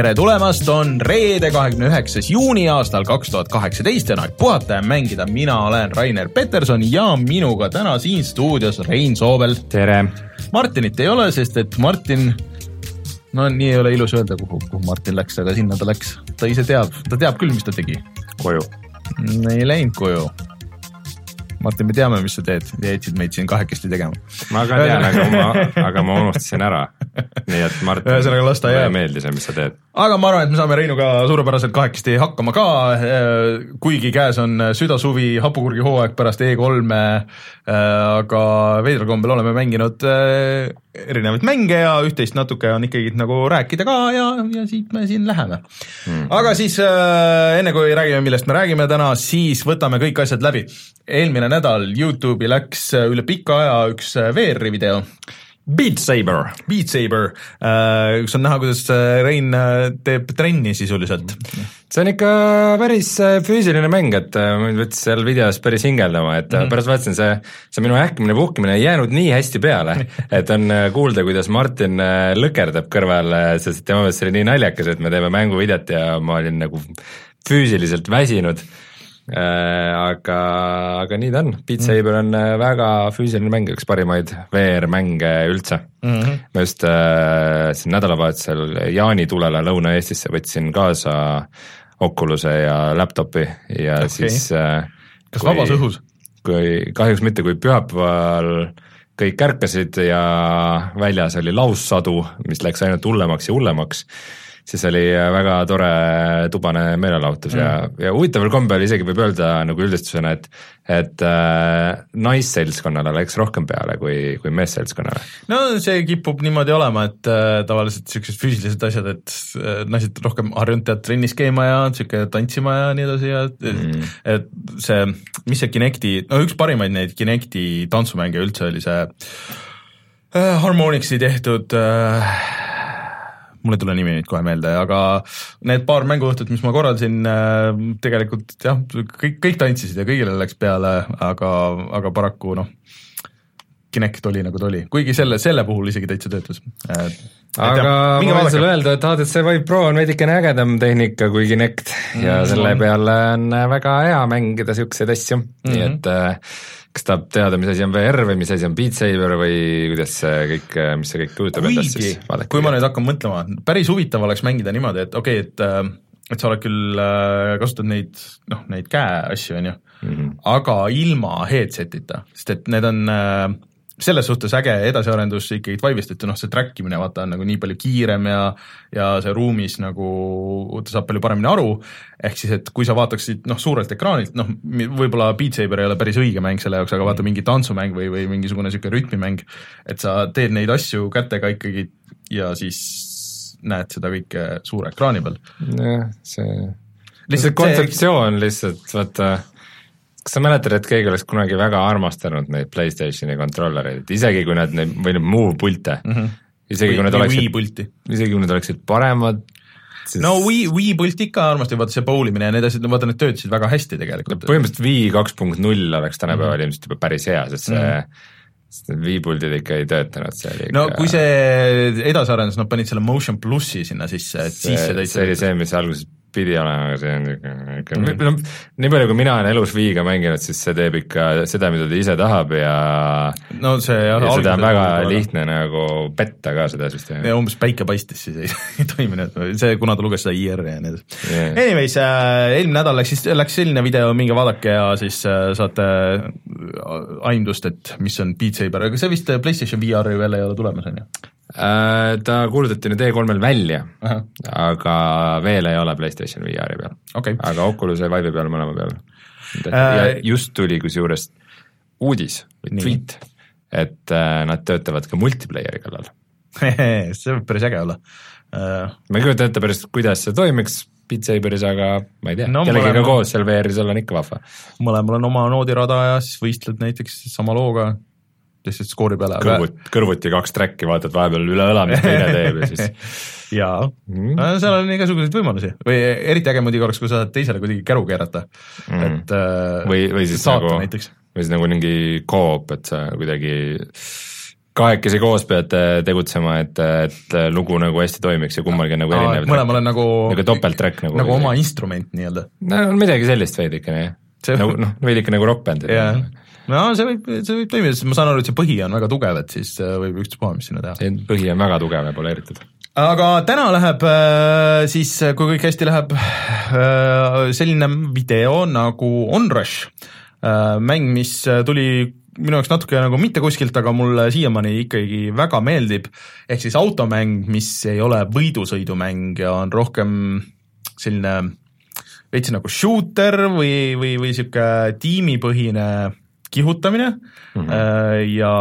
tere tulemast, on reede, kahekümne üheksas juuni aastal kaks tuhat kaheksateist ja on aeg puhata ja mängida. mina olen Rainer Peterson ja minuga täna siin stuudios Rein Soobel. tere! Martinit ei ole, sest et Martin, no nii ei ole ilus öelda, kuhu, kuhu Martin läks, aga sinna ta läks. ta ise teab, ta teab küll, mis ta tegi. koju. ei läinud koju Martin, me teame, mis sa teed ja jätsid meid siin kahekesti tegema. ma ka tean, aga ma, aga ma unustasin ära. nii et Martin, ühesõnaga las ta jääb. ei meeldi see, mis sa teed. aga ma arvan, et me saame Reinuga suurepäraselt kahekesti hakkama ka, kuigi käes on südasuvi, hapukurgihooaeg pärast E3-e, aga veidral kombel oleme mänginud äh, erinevaid mänge ja üht-teist natuke on ikkagi nagu rääkida ka ja, ja siit me siin läheme. Mm.. aga siis äh, enne kui räägime, millest me räägime täna, siis võtame kõik asjad läbi. eelmine nädal Youtube'i läks üle pika aja üks VR-i video Beat Saber. Beat Saber, kus on näha, kuidas Rein teeb trenni sisuliselt. see on ikka päris füüsiline mäng, et mind võttis seal videos päris hingeldama, et mm -hmm. pärast vaatasin, see, see minu ähkimine puhkimine ei jäänud nii hästi peale, et on kuulda, kuidas Martin lõkerdab kõrval, sest tema meelest see oli nii naljakas, et me teeme mänguvideot ja ma olin nagu füüsiliselt väsinud Äh, aga, aga nii ta on, Beat Saber on äh, väga füüsiline mäng, üks parimaid VR-mänge üldse mm. -hmm. ma just äh, siin nädalavahetusel jaanitulele Lõuna-Eestisse võtsin kaasa Oculus'e ja laptopi ja okay. siis äh, kas kui, vabas õhus? kui, kahjuks mitte, kui pühapäeval kõik ärkasid ja väljas oli laussadu, mis läks ainult hullemaks ja hullemaks siis oli väga tore tubane meelelahutus mm. ja, ja huvitaval kombel isegi võib öelda nagu üldistusena, et et äh, naisseltskonnale läks rohkem peale kui, kui meesseltskonnale. no see kipub niimoodi olema, et äh, tavaliselt niisugused füüsilised asjad, et äh, naised rohkem harjunud tead trennis käima ja niisugune tantsima ja nii edasi ja mm. et see, mis see Kinecti, no üks parimaid neid Kinecti tantsumänge üldse oli see äh, Harmonixi tehtud äh, mul ei tule nimi nüüd kohe meelde, aga need paar mänguõhtut, mis ma korraldasin, äh, tegelikult jah, kõik, kõik tantsisid ja kõigile läks peale, aga, aga paraku noh, Kinect oli nagu ta oli, kuigi selle, selle puhul isegi täitsa töötas. aga jah, ma võin sulle öelda, et HTC Vive Pro on veidikene ägedam tehnika kui Kinect ja mm, selle peale on väga hea mängida niisuguseid asju mm, -hmm. nii et äh, kas tahab teada, mis asi on VR või mis asi on Beat Saber või kuidas see kõik, mis see kõik kujutab endast siis vaadake. kui ma nüüd hakkan mõtlema, päris huvitav oleks mängida niimoodi, et okei okay,, et äh, et sa oled küll, äh, kasutad neid, noh, neid käeasju, on ju, mhm. aga ilma headset'ita, sest et need on äh, selles suhtes äge edasiarendus ikkagi Vive'ist, et noh, see track imine vaata on nagu nii palju kiirem ja ja see ruumis nagu ta saab palju paremini aru, ehk siis et kui sa vaataksid noh, suurelt ekraanilt, noh, võib-olla Beat Saber ei ole päris õige mäng selle jaoks, aga vaata mingi tantsumäng või, või mingisugune niisugune rütmimäng, et sa teed neid asju kätega ikkagi ja siis näed seda kõike suure ekraani peal. jah, see lihtsalt kontseptsioon see... lihtsalt, vaata kas sa mäletad, et keegi oleks kunagi väga armastanud neid Playstationi kontrollereid, et isegi kui nad neid, või neid move pilte mm, -hmm. isegi kui need oleksid, isegi kui need oleksid paremad, siis no Wii, Wii pult ikka armastati, vaata see bowlimine ja need asjad, no vaata need töötasid väga hästi tegelikult. põhimõtteliselt Wii kaks punkt null oleks tänapäeval mm -hmm. ilmselt juba päris hea, sest see mm -hmm sest need Wii-puldid ikka ei töötanud, see oli ikka no kui see edasi arenes, nad panid selle Motion plussi sinna sisse, et see, siis see täitsa see oli see, mis alguses pidi olema, aga see on niisugune mm -hmm. no nii palju, kui mina olen elus Viiga mänginud, siis see teeb ikka seda, mida ta ise tahab ja no see jah, ja seda on väga lihtne nagu petta ka seda süsteemi. ja umbes päike paistis, siis ei, ei toiminud, see, kuna ta luges seda IR-i ja nii edasi yeah.. Anyways äh,, eelmine nädal läks siis, läks selline video, minge vaadake ja siis äh, saate aimdust, et mis on Beat Saber, aga see vist PlayStation VR-i veel ei ole tulemas, on ju? Äh, ta kuulutati nüüd E3-l välja, aga veel ei ole PlayStation VR-i peal. Okay.. aga Oculus ja Vive'i peal mõlema peal äh,. ja just tuli kusjuures uudis või tweet, et äh, nad töötavad ka multiplayer'i kallal. See võib päris äge olla. Äh.... ma ei kujuta ette päris, kuidas see toimiks Beat Saberis, aga ma ei tea. No,, kellegagi mõlema... koos seal VR-is olla on ikka vahva. mõlemal on oma noodirada ja siis võistled näiteks sama looga lihtsalt skoori peale. kõrvut, kõrvuti kaks track'i, vaatad vahepeal üle õla, mis teine teeb ja siis jaa mm., seal on igasuguseid võimalusi või eriti äge muidugi oleks, kui sa saad teisele kuidagi käru keerata mm., et äh, või, või siis saata nagu, näiteks. või siis nagu mingi co-op, et sa kuidagi kahekesi koos peate tegutsema, et, et lugu nagu hästi toimiks ja kummalgi on nagu erinev mõlemal on nagu nagu topelttrack nagu nagu oma instrument nii-öelda. no midagi sellist veidikene jah see... nagu noh, veidike nagu rokkbänd. jah, no see võib, see võib toimida, sest ma saan aru, et see põhi on väga tugev, et siis äh, võib ükspuha, mis sinna teha. see põhi on väga tugev ja poleeritud. aga täna läheb äh, siis, kui kõik hästi läheb, selline video nagu Onrush, mäng, mis tuli minu jaoks natuke nagu mitte kuskilt, aga mulle siiamaani ikkagi väga meeldib, ehk siis automäng, mis ei ole võidusõidumäng ja on rohkem selline veits nagu shooter või, või, või niisugune tiimipõhine kihutamine. Mm -hmm. ja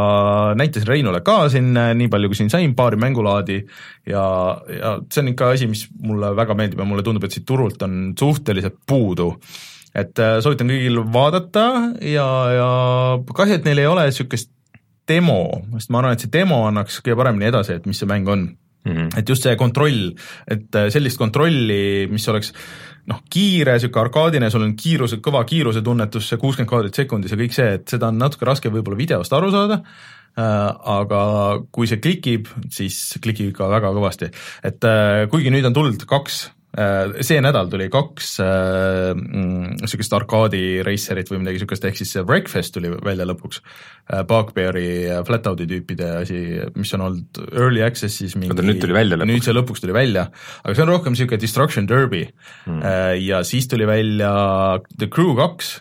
näitasin Reinule ka siin nii palju, kui siin sain, paari mängulaadi. Ja, ja see on ikka asi, mis mulle väga meeldib ja mulle tundub, et siit turult on suhteliselt puudu. Et äh, soovitan kõigil vaadata ja, ja kahju, et neil ei ole niisugust demo, sest ma arvan, et see demo annaks kõige paremini edasi, et mis see mäng on mm. -hmm. et just see kontroll, et äh, sellist kontrolli, mis oleks noh, kiire, niisugune arkaadine, sul on kiiruse, kõva kiiruse tunnetus, see kuuskümmend kaadrit sekundis ja kõik see, et seda on natuke raske võib-olla videost aru saada äh,, aga kui see klikib, siis klikib ikka väga kõvasti. et äh, kuigi nüüd on tulnud kaks see nädal tuli kaks niisugust äh, mm, arkaadi racerit või midagi niisugust, ehk siis Breakfast tuli välja lõpuks äh,, Bugbeari Flatouti tüüpide asi, mis on olnud early access'is mingi oota, nüüd tuli välja lõpuks? nüüd see lõpuks tuli välja, aga see on rohkem niisugune Destruction Derby hmm. äh, ja siis tuli välja The Crew kaks,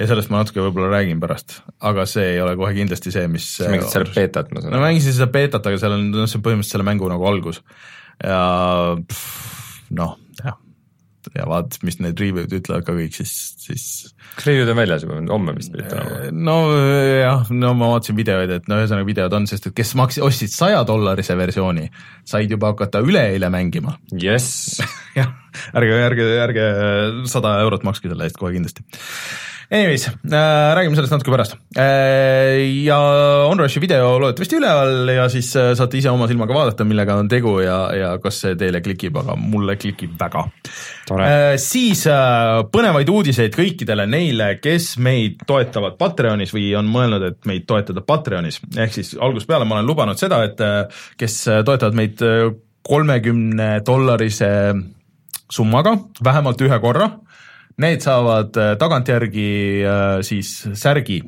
ja sellest ma natuke võib-olla räägin pärast, aga see ei ole kohe kindlasti see, mis sa mängid seal beetat, ma saan aru? no mängisin seda beetat, aga seal on, noh, see on põhimõtteliselt selle mängu nagu algus ja noh, jah, ja vaat, mis need review'd ütlevad ka kõik, siis, siis kas review'd on väljas juba, homme vist pidid tulema? nojah, no ma vaatasin videoid, et no ühesõnaga videod on, sest et kes maksid, ostsid saja dollarise versiooni, said juba hakata üleeile mängima. jess jah, ärge, ärge, ärge sada eurot makske selle eest kohe kindlasti Anyways äh,, räägime sellest natuke pärast äh,. Ja Onrushi video loodetavasti üleval ja siis äh, saate ise oma silmaga vaadata, millega on tegu ja, ja kas see teile klikib, aga mulle klikib väga. Äh, siis äh, põnevaid uudiseid kõikidele neile, kes meid toetavad Patreonis või on mõelnud, et meid toetada Patreonis, ehk siis algusest peale ma olen lubanud seda, et äh, kes toetavad meid äh, kolmekümne dollarise summaga vähemalt ühe korra need saavad äh, tagantjärgi äh, siis särgi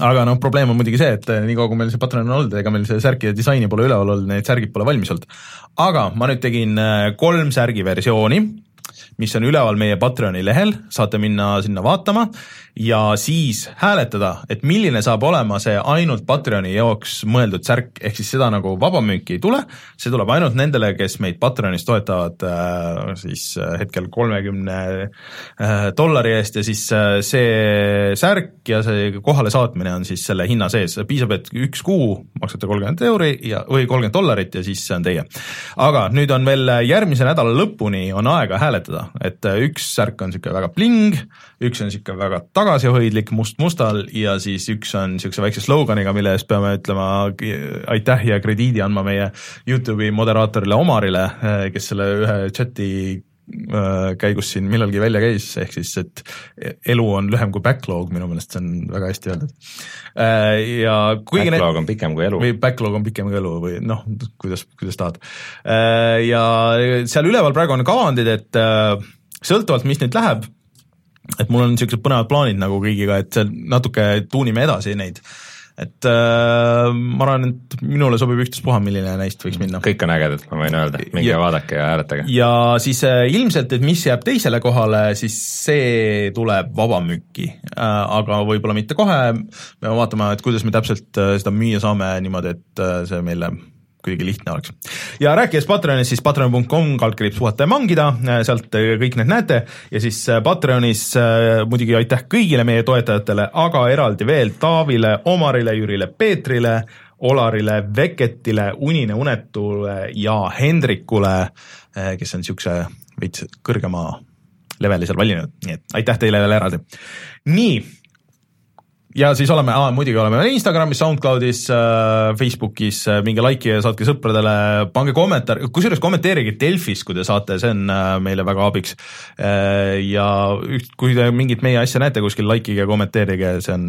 aga noh, probleem on muidugi see, et äh, niikaua, kui meil see Patreon on olnud, ega meil see särkide disaini pole üleval olnud, need särgid pole valmis olnud. aga ma nüüd tegin kolm särgi versiooni, mis on üleval meie Patreoni lehel, saate minna sinna vaatama ja siis hääletada, et milline saab olema see ainult Patreoni jaoks mõeldud särk, ehk siis seda nagu vabamüüki ei tule, see tuleb ainult nendele, kes meid Patreonis toetavad äh, siis äh, hetkel kolmekümne äh, dollari eest ja siis äh, see särk ja see kohale saatmine on siis selle hinna sees, piisab, et üks kuu maksate kolmkümmend euri ja, või kolmkümmend dollarit ja siis see on teie. aga nüüd on veel järgmise nädala lõpuni on aega hääletada, et äh, üks särk on niisugune väga bling, üks on niisugune väga tagasihoidlik must-mustal ja siis üks on niisuguse väikse sloganiga, mille eest peame ütlema aitäh ja krediidi andma meie Youtube'i moderaatorile Omarile, kes selle ühe chati äh, käigus siin millalgi välja käis, ehk siis, et elu on lühem kui backlog, minu meelest see on väga hästi öeldud. Äh, ja kuigi backlog need, on pikem kui elu. või backlog on pikem kui elu või noh, kuidas, kuidas tahad. Äh, ja seal üleval praegu on kavandid, et sõltuvalt, mis nüüd läheb, et mul on niisugused põnevad plaanid nagu kõigiga, et natuke tuunime edasi neid et äh, ma arvan, et minule sobib ükstaspuha, milline neist võiks minna. kõik on ägedad, ma võin öelda, minge ja, vaadake ja hääletage. ja siis äh, ilmselt, et mis jääb teisele kohale, siis see tuleb vabamüüki äh,, aga võib-olla mitte kohe, me peame vaatama, et kuidas me täpselt äh, seda müüa saame niimoodi, et äh, see meile kuidagi lihtne oleks. ja rääkides Patreonist, siis patreon.com kaldkriips puhata ja mangida, äh, sealt äh, kõik need näete ja siis äh, Patreonis muidugi aitäh kõigile meie toetajatele, aga eraldi veel Taavile, Omarile, Jürile, Peetrile, Olarile, Veketile, Unine Unetule ja Hendrikule, kes on niisuguse veits kõrgema leveli seal valinud, nii et aitäh teile veel eraldi. nii ja siis oleme, muidugi oleme Instagramis, SoundCloudis äh,, Facebookis äh,, minge like'i ja saatke sõpradele, pange kommentaar, kusjuures kommenteerige Delfis, kui te saate, see on äh, meile väga abiks. Ja kui te mingit meie asja näete kuskil, like ige ja kommenteerige, see on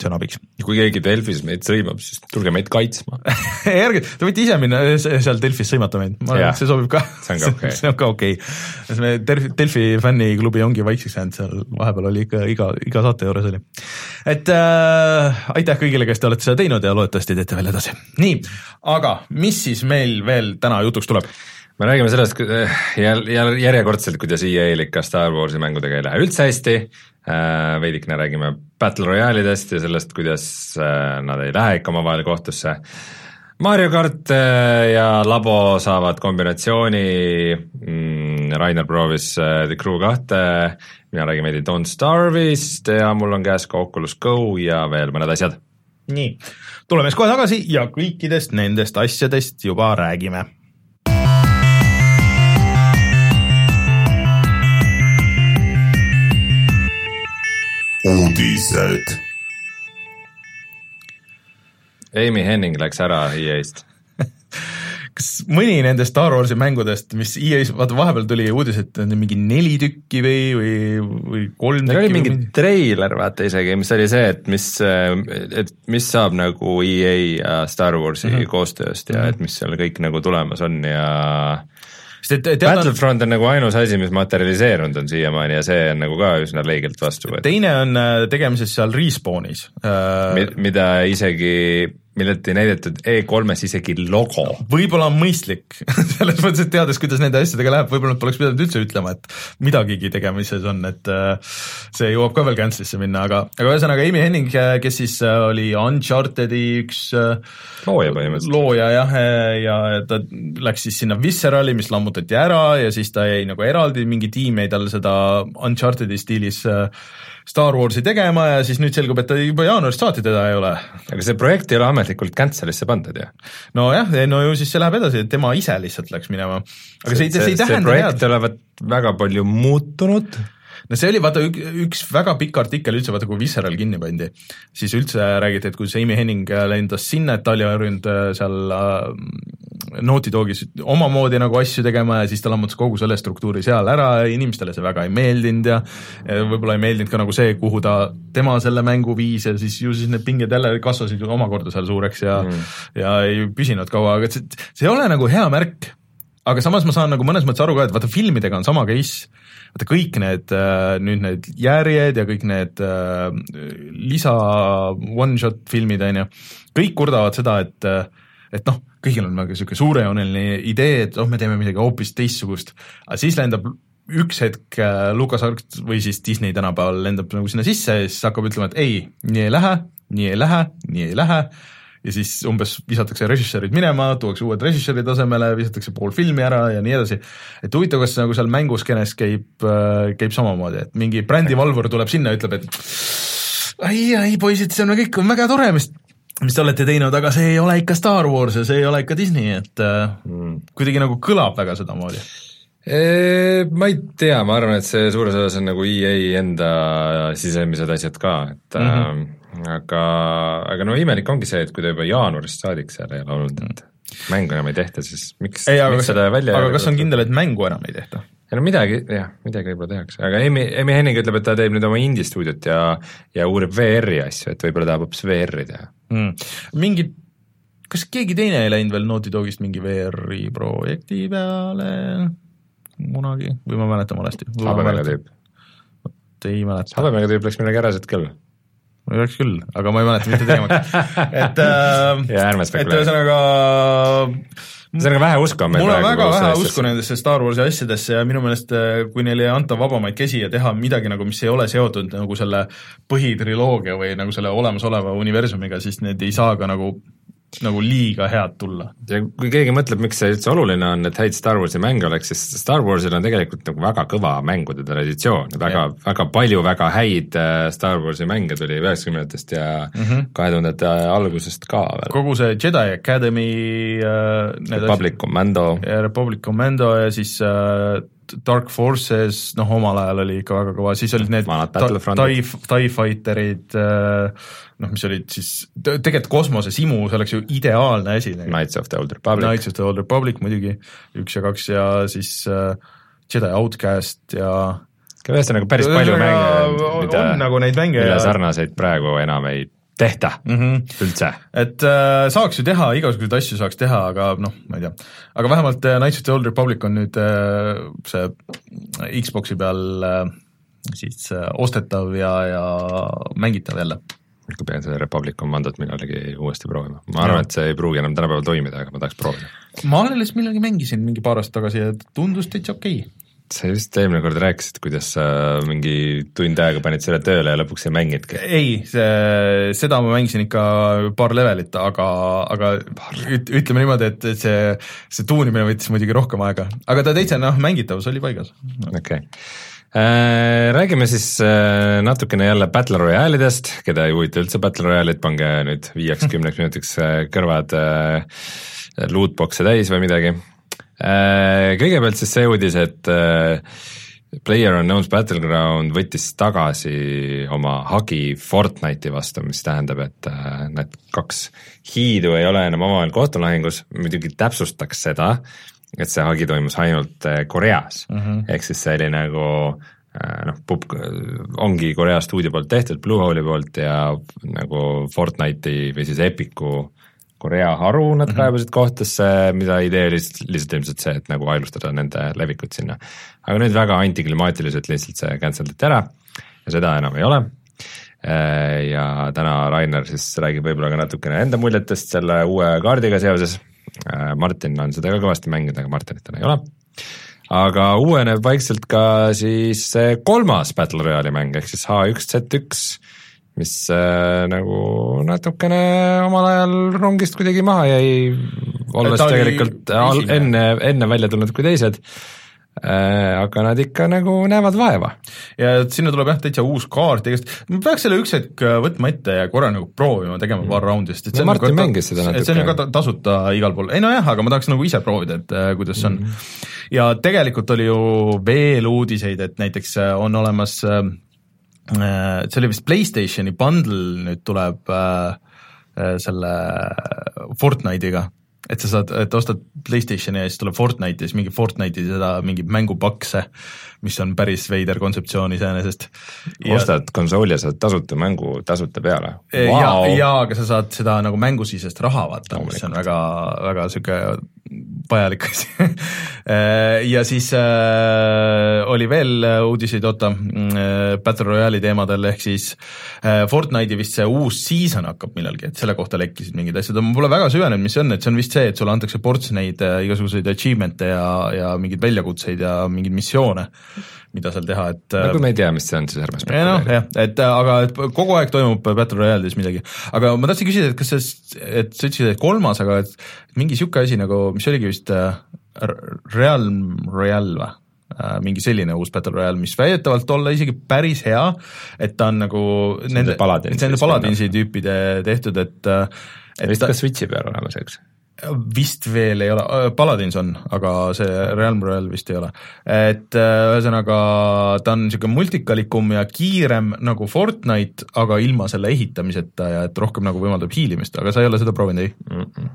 see on abiks. kui keegi Delfis meid sõimab, siis tulge meid kaitsma ärge, te võite ise minna seal Delfis sõimata meid, ma arvan, et see sobib ka. see on ka okei okay. see on ka okei okay.. me Delfi, Delfi fänniklubi ongi vaikseks jäänud, seal vahepeal oli ikka iga, iga saate juures oli. et äh, aitäh kõigile, kes te olete seda teinud ja loodetavasti teete veel edasi. nii, aga mis siis meil veel täna jutuks tuleb? me räägime sellest jälle, jälle järjekordselt, kuidas EA-l ikka Star Warsi mängudega ei lähe üldse hästi veidikene räägime Battle Royale idest ja sellest, kuidas äh, nad ei lähe ikka omavahel kohtusse. Mario kart äh, ja Labo saavad kombinatsiooni, mm, Rainer proovis The Crew kahte, mina räägin veidi Don't Starve'ist ja mul on käes ka Oculus Go ja veel mõned asjad. nii, tuleme siis kohe tagasi ja kõikidest nendest asjadest juba räägime uudised. Amy Henning läks ära EA-st kas mõni nendest Star Warsi mängudest, mis EA-s, vaata vahepeal tuli uudis, et on mingi neli tükki või, või, või kolm Neil oli mingi treiler vaata isegi, mis oli see, et mis, et mis saab nagu EA ja Star Warsi mm -hmm. koostööst ja mm -hmm. et mis seal kõik nagu tulemas on ja sest et Battlefront on nagu ainus asi, mis materialiseerunud on siiamaani ja see on nagu ka üsna leigelt vastu võetud. teine on äh, tegemises seal Respawnis äh,. mida isegi millelt ei näidatud E3-s isegi logo. võib-olla on mõistlik selles mõttes, et teades, kuidas nende asjadega läheb, võib-olla nad poleks pidanud üldse ütlema, et midagigi tegemises on, et äh, see jõuab ka veel cancel'isse minna, aga, aga ühesõnaga Amy Henning, äh, kes siis äh, oli Uncharted'i üks looja põhimõtteliselt. looja jah, ja ta läks siis sinna Viscerali, mis lammutati ära ja siis ta jäi nagu eraldi, mingi tiim jäi talle seda Uncharted'i stiilis äh, Star Warsi tegema ja siis nüüd selgub, et juba jaanuarist saati teda ei ole. aga see projekt ei ole ametlikult cancel'isse pandud ju? nojah, no ju siis see läheb edasi, et tema ise lihtsalt läks minema. aga see, see, see, see ei tähenda head. projekt olevat väga palju muutunud no see oli vaata üks, üks väga pikk artikkel üldse, vaata kui Visceral kinni pandi, siis üldse räägiti, et kuidas Amy Henning lendas sinna, et ta oli harjunud äh, seal äh, Naughty Dogis omamoodi nagu asju tegema ja siis ta lammutas kogu selle struktuuri seal ära ja inimestele see väga ei meeldinud ja, ja võib-olla ei meeldinud ka nagu see, kuhu ta, tema selle mängu viis ja siis ju siis need pinged jälle kasvasid ju omakorda seal suureks ja mm. ja ei püsinud kaua, aga see, see ei ole nagu hea märk. Aga samas ma saan nagu mõnes mõttes aru ka, et vaata filmidega on sama case, vaata kõik need äh, nüüd need järjed ja kõik need äh, lisa one-shot filmid, on ju, kõik kurdavad seda, et äh, et noh, kõigil on nagu niisugune suurejooneline idee, et oh, me teeme midagi hoopis teistsugust, aga siis lendab üks hetk Lukas Arts või siis Disney tänapäeval lendab nagu sinna sisse ja siis hakkab ütlema, et ei, nii ei lähe, nii ei lähe, nii ei lähe ja siis umbes visatakse režissöörid minema, tuuakse uued režissöörid asemele, visatakse pool filmi ära ja nii edasi. et huvitav, kas nagu seal mänguskenes käib, äh, käib samamoodi, et mingi brändivalvur tuleb sinna ütleb, et ai, ai poisid, see on kõik on väga tore, mis mis te olete teinud, aga see ei ole ikka Star Wars ja see ei ole ikka Disney, et äh, mm. kuidagi nagu kõlab väga sedamoodi ma ei tea, ma arvan, et see suures osas on nagu EA enda sisemised asjad ka, et mm -hmm aga, aga no imelik ongi see, et kui ta juba jaanuarist saadik seal ei ole olnud, et mängu enam ei tehta, siis miks, miks seda välja aga kas on kindel, et mängu enam ei tehta? ei no midagi, jah, midagi võib-olla tehakse, aga Emi, Emi Henning ütleb, et ta teeb nüüd oma indie stuudiot ja ja uurib VR-i asju, et võib-olla tahab hoopis VR-i teha mm.. mingid, kas keegi teine ei läinud veel Naughty Dogist mingi VR-i projekti peale kunagi või ma mäletan valesti? habemega tüüp. vot ei mäleta. habemega tüüp läks midagi äraselt küll oleks küll, aga ma ei mäleta mitte tegemaks, et äh, ja ärme spekuleeri. et ühesõnaga ühesõnaga vähe usku on meil mul on väga vähe usku nendesse Star Warsi asjadesse ja minu meelest äh, kui neile ei anta vabamaid käsi ja teha midagi nagu, mis ei ole seotud nagu selle põhitriloogia või nagu selle olemasoleva universumiga, siis need ei saa ka nagu nagu liiga head tulla. ja kui keegi mõtleb, miks see üldse oluline on, et häid Star Warsi mänge oleks, siis Star Warsil on tegelikult nagu väga kõva mängude traditsioon väga, väga palju väga häid äh, Star Warsi mänge tuli üheksakümnendatest ja mhm. kahe mm tuhandete -hmm. algusest ka veel. kogu see Jedi Academy äh, Republic Commando. Republic Commando ja siis äh, Dark Forces, noh omal ajal oli ikka väga kõva, siis olid need TIE, TIE Fighterid äh,, noh, mis olid siis, tegelikult kosmosesimu, see oleks ju ideaalne asi. Knights of the Old Republic. Knights of the Old Republic muidugi, üks ja kaks ja siis äh, Jedi Outcast ja ühesõnaga päris palju mänge, mida, nagu mänge mille sarnaseid praegu enam ei tehta mm -hmm. üldse. et äh, saaks ju teha, igasuguseid asju saaks teha, aga noh, ma ei tea. aga vähemalt äh, Knights of the Old Republic on nüüd äh, see Xbox'i peal äh, siis äh, ostetav ja, ja mängitav jälle ikka pean selle Republic Commandot millalgi uuesti proovima, ma arvan, et see ei pruugi enam tänapäeval toimida, aga ma tahaks proovida. ma alles millalgi mängisin mingi paar aastat tagasi ja tundus täitsa okei okay sa just eelmine kord rääkisid, kuidas sa mingi tund aega panid selle tööle ja lõpuks ei mänginudki. ei, seda ma mängisin ikka paar levelit, aga, aga üt, ütleme niimoodi, et, et see, see tuunimine võttis muidugi rohkem aega, aga ta täitsa noh, mängitavus oli paigas. okei okay. äh,. Räägime siis äh, natukene jälle Battle Royale idest, keda ei huvita üldse Battle Royale'id, pange nüüd viieks-kümneks minutiks äh, kõrvad äh, lootbox'e täis või midagi kõigepealt siis see uudis, et äh, Player Unknown's Battleground võttis tagasi oma hagi Fortnite'i vastu, mis tähendab, et äh, need kaks hiidu ei ole enam omavahel kohtulahingus, muidugi täpsustaks seda, et see hagi toimus ainult Koreas mm -hmm. ehk siis see oli nagu noh, pub-, ongi Korea stuudio poolt tehtud, Bluehole'i poolt ja nagu Fortnite'i või siis Epic'u Korea haru nad mm -hmm. kaebasid kohtusse, mida idee oli lihtsalt ilmselt see, et nagu aeglustada nende levikut sinna. aga nüüd väga antiklimaatiliselt lihtsalt see cancel iti ära ja seda enam ei ole. Äh, ja täna Rainer siis räägib võib-olla ka natukene enda muljetest selle uue kaardiga seoses. Äh, Martin on seda ka kõvasti mänginud, aga Martinit täna ei ole aga uueneb vaikselt ka siis kolmas Battle Royale'i mäng ehk siis H1Z1 mis äh, nagu natukene omal ajal rongist kuidagi maha jäi, olles tegelikult al, enne, enne välja tulnud kui teised äh,, aga nad ikka nagu näevad vaeva. ja sinna tuleb jah, täitsa uus kaart ja ma peaks selle üks hetk äh, võtma ette ja korra nagu proovima, tegema paar raundi, sest et see no, on Martin nagu mängis seda natuke. see on ju ka tasuta igal pool, ei nojah, aga ma tahaks nagu ise proovida, et äh, kuidas see on mm. -hmm. ja tegelikult oli ju veel uudiseid, et näiteks äh, on olemas äh, Äh, see oli vist Playstationi bundle nüüd tuleb äh, äh, selle Fortnite'iga, et sa saad, et ostad Playstationi ja siis tuleb Fortnite ja siis mingi Fortnite'i seda mingi mängupakse, mis on päris veider kontseptsioon iseenesest. ostad konsooli ja saad tasuta mängu tasuta peale wow.? ja, ja aga sa saad seda nagu mängusisest raha vaata, mis on väga, väga niisugune vajalik asi äh, ja siis äh, oli veel uudiseid, oota äh,, Battle Royale'i teemadel, ehk siis äh, Fortnite'i vist see uus season hakkab millalgi, et selle kohta lekkisid mingid asjad, ma pole väga süvenenud, mis see on, et see on vist see, et sulle antakse ports neid äh, igasuguseid achievement'e ja, ja mingeid väljakutseid ja mingeid missioone mida seal teha, et no kui me ei tea, mis see on, siis ärme spekuleeri. noh, jah, et aga et kogu aeg toimub Battle Royale'is midagi. aga ma tahtsin küsida, et kas see, et sa ütlesid, et kolmas, aga et mingi niisugune asi nagu, mis oligi vist äh, Realm Royale või? Äh, mingi selline uus Battle Royale, mis väidetavalt olla isegi päris hea, et ta on nagu see nende, nende Paladinsi tüüpide tehtud, et äh, et vist ka Switchi peal olemas, eks? Vist veel ei ole, äh, Paladins on, aga see Realm Royal vist ei ole. et äh, ühesõnaga ta on niisugune multikalikum ja kiirem nagu Fortnite, aga ilma selle ehitamiseta ja et rohkem nagu võimaldab hiilimist, aga sa ei ole seda proovinud, ei mm? -mm.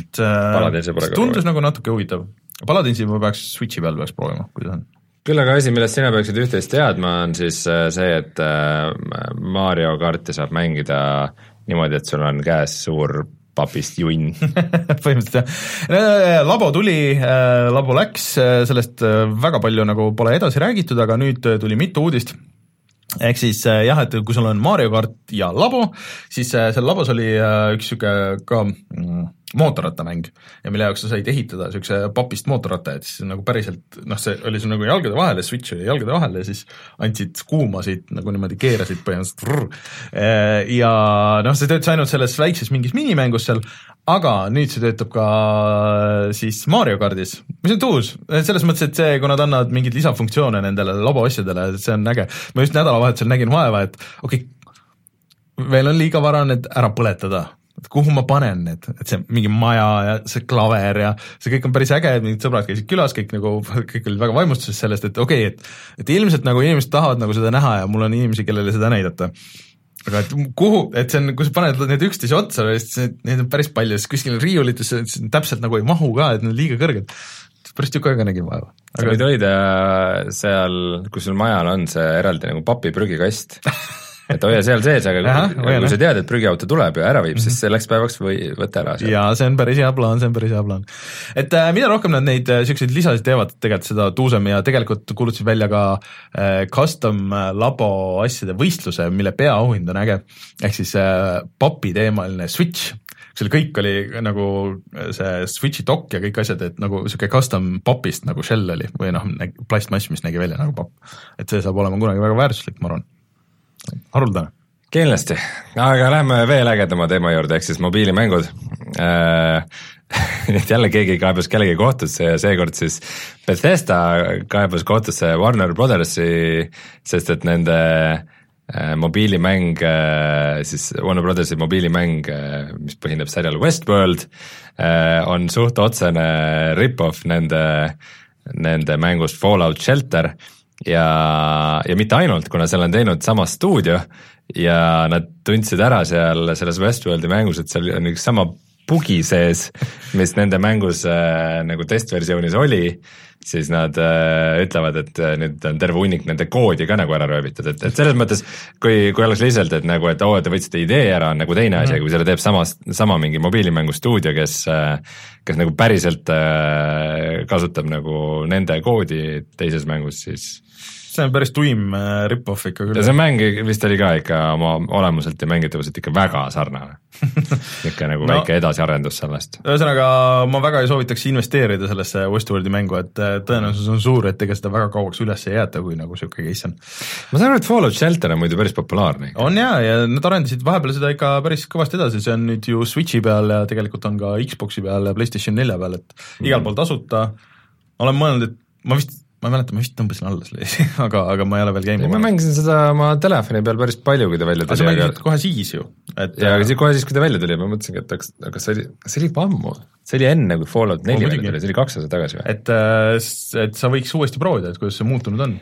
et äh, tundus nagu natuke huvitav. Paladinsi ma peaks Switchi peal peaks proovima, kuidas on küll aga asi, millest sina peaksid üht-teist teadma, on siis see, et Mario karti saab mängida niimoodi, et sul on käes suur papist junn põhimõtteliselt jah. labo tuli, äh, labo läks, äh, sellest äh, väga palju nagu pole edasi räägitud, aga nüüd tuli mitu uudist ehk siis jah, et kui sul on Mario kart ja labo, siis seal labos oli üks niisugune ka mm, mootorrattamäng ja mille jaoks sa said ehitada niisuguse papist mootorratta, et siis nagu päriselt noh, see oli sul nagu jalgade vahel ja switch oli jalgade vahel ja siis andsid kuumasid nagu niimoodi keerasid põhimõtteliselt. ja noh, see töötas ainult selles väikses mingis minimängus seal, aga nüüd see töötab ka siis Mario kardis, mis on uus, selles mõttes, et see, kui nad annavad mingeid lisafunktsioone nendele labo asjadele, see on äge. ma just nädalavahetusel nägin vaeva, et okei okay,, veel on liiga vara need ära põletada et kuhu ma panen need, et see mingi maja ja see klaver ja see kõik on päris äge, mingid sõbrad käisid külas, kõik nagu, kõik olid väga vaimustuses sellest, et okei okay,, et et ilmselt nagu inimesed tahavad nagu seda näha ja mul on inimesi, kellele seda näidata. Aga et kuhu, et see on, kui sa paned need üksteise otsa, siis neid on päris palju, siis kuskil riiulitesse täpselt nagu ei mahu ka, et need on liiga kõrged. Päris tükk aega nägin vaeva. sa võid hoida seal, kus sul majal on see eraldi nagu papiprügikast et hoia seal sees, aga Ahah, kui, kui sa tead, et prügiauto tuleb ja ära viib mm, -hmm. siis selleks päevaks või võta ära jaa, see on päris hea plaan, see on päris hea plaan. et äh, mida rohkem nad neid äh, niisuguseid lisasid teevad, tegelikult seda tuusem ja tegelikult kuulutasid välja ka äh, custom äh, labo asjade võistluse, mille peaauhind on äge, ehk siis äh, popi teemaline Switch, seal kõik oli nagu see Switchi dokk ja kõik asjad, et nagu niisugune custom popist nagu shell oli või noh, plastmass, mis nägi välja nagu popp. et see saab olema kunagi väga väärtuslik, ma arvan. Haruldane. Kindlasti, aga lähme veel ägedama teema juurde, ehk siis mobiilimängud. Äh, et jälle keegi kaebas kellegi kohtusse ja seekord siis Bethesda kaebas kohtusse Warner Brothersi, sest et nende äh, mobiilimäng äh,, siis Warner Brothersi mobiilimäng äh,, mis põhineb sarjal Westworld on suht otsene rip-off nende, nende mängust Fallout Shelter ja, ja mitte ainult, kuna selle on teinud sama stuudio ja nad tundsid ära seal selles Westworldi mängus, et seal on üks sama bugi sees, mis nende mängus äh, nagu testversioonis oli, siis nad äh, ütlevad, et äh, nüüd on terve hunnik nende koodi ka nagu ära röövitud, et, et selles mõttes kui, kui oleks lihtsalt, et nagu, et oo oh,, te võtsite idee ära, on nagu teine asi, aga kui selle teeb samas, sama mingi mobiilimängu stuudio, kes äh, kes nagu päriselt äh, kasutab nagu nende koodi teises mängus, siis see on päris tuim äh, rip-off ikka küll. ja see mäng vist oli ka ikka oma olemuselt ja mängitavuselt ikka väga sarnane niisugune nagu no, väike edasiarendus sellest. ühesõnaga, ma väga ei soovitaks investeerida sellesse Westworldi mängu, et äh, tõenäosus on suur, et ega seda väga kauaks üles ei jäeta, kui nagu niisugune case on. ma saan aru, et Fallout Shelter on muidu päris populaarne. on jaa, ja nad arendasid vahepeal seda ikka päris kõvasti edasi, see on nüüd ju Switchi peal ja tegelikult on ka Xbox'i peal ja PlayStation nelja peal, et mm. igal pool tasuta, olen mõelnud, et ma vist ma ei mäleta, ma vist tõmbasin alla selle aga, aga ma ei ole veel käima ma mängisin seda oma telefoni peal päris palju, kui ta välja tuli. sa mängisid aga... kohe siis ju, et jaa, aga siis kohe siis, kui ta välja tuli, ma mõtlesingi, et kas, kas see oli, kas see oli juba ammu? see oli enne, kui Fallout neli välja tuli, see oli kaks aastat tagasi või? et, äh, et sa võiks uuesti proovida, et kuidas see muutunud on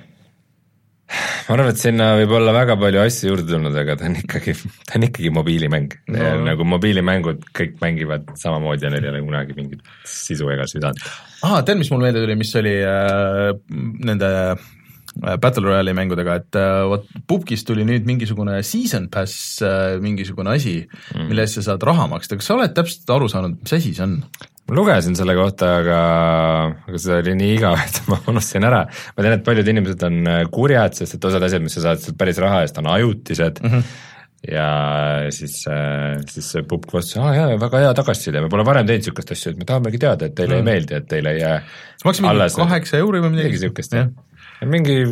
ma arvan, et sinna võib olla väga palju asju juurde tulnud, aga ta on ikkagi, ta on ikkagi mobiilimäng no.. nagu mobiilimängud kõik mängivad samamoodi ja neil ei ole kunagi mingit sisu ega südant. Aa, tead, mis mul meelde tuli, mis oli äh, nende äh, Battle Royale'i mängudega, et äh, vot Pupkis tuli nüüd mingisugune season pass äh,, mingisugune asi mm., mille eest sa saad raha maksta, kas sa oled täpselt aru saanud, mis asi see on? ma lugesin selle kohta, aga, aga see oli nii igav, et ma unustasin ära. ma tean, et paljud inimesed on kurjad, sest et osad asjad, mis sa saad sealt päris raha eest, on ajutised mm. -hmm ja siis, siis see pupk vastas, aa jaa, väga hea tagasiside, me pole varem teinud niisugust asja, et me tahamegi teada, et teile mm. ei meeldi, et teile ei jää see maksis mingi kaheksa euri või midagi? niisugust, jah. mingi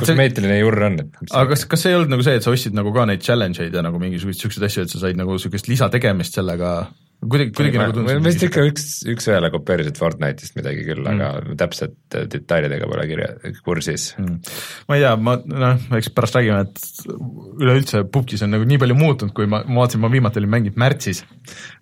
kosmeetiline jurr on, et aga kas, kas see ei olnud nagu see, et sa ostsid nagu ka neid challenge eid ja nagu mingisuguseid niisuguseid asju, et sa said nagu niisugust lisategemist sellega kuidagi, kuidagi nagu tundus vist ikka üks, üks-ühele kopeerisid Fortnite'ist midagi küll mm., aga täpselt detailidega pole kirja, kursis. Mm.. ma ei tea, ma noh, eks pärast räägime, et üleüldse pubgis on nagu nii palju muutunud, kui ma, ma vaatasin, ma viimati olin mänginud märtsis,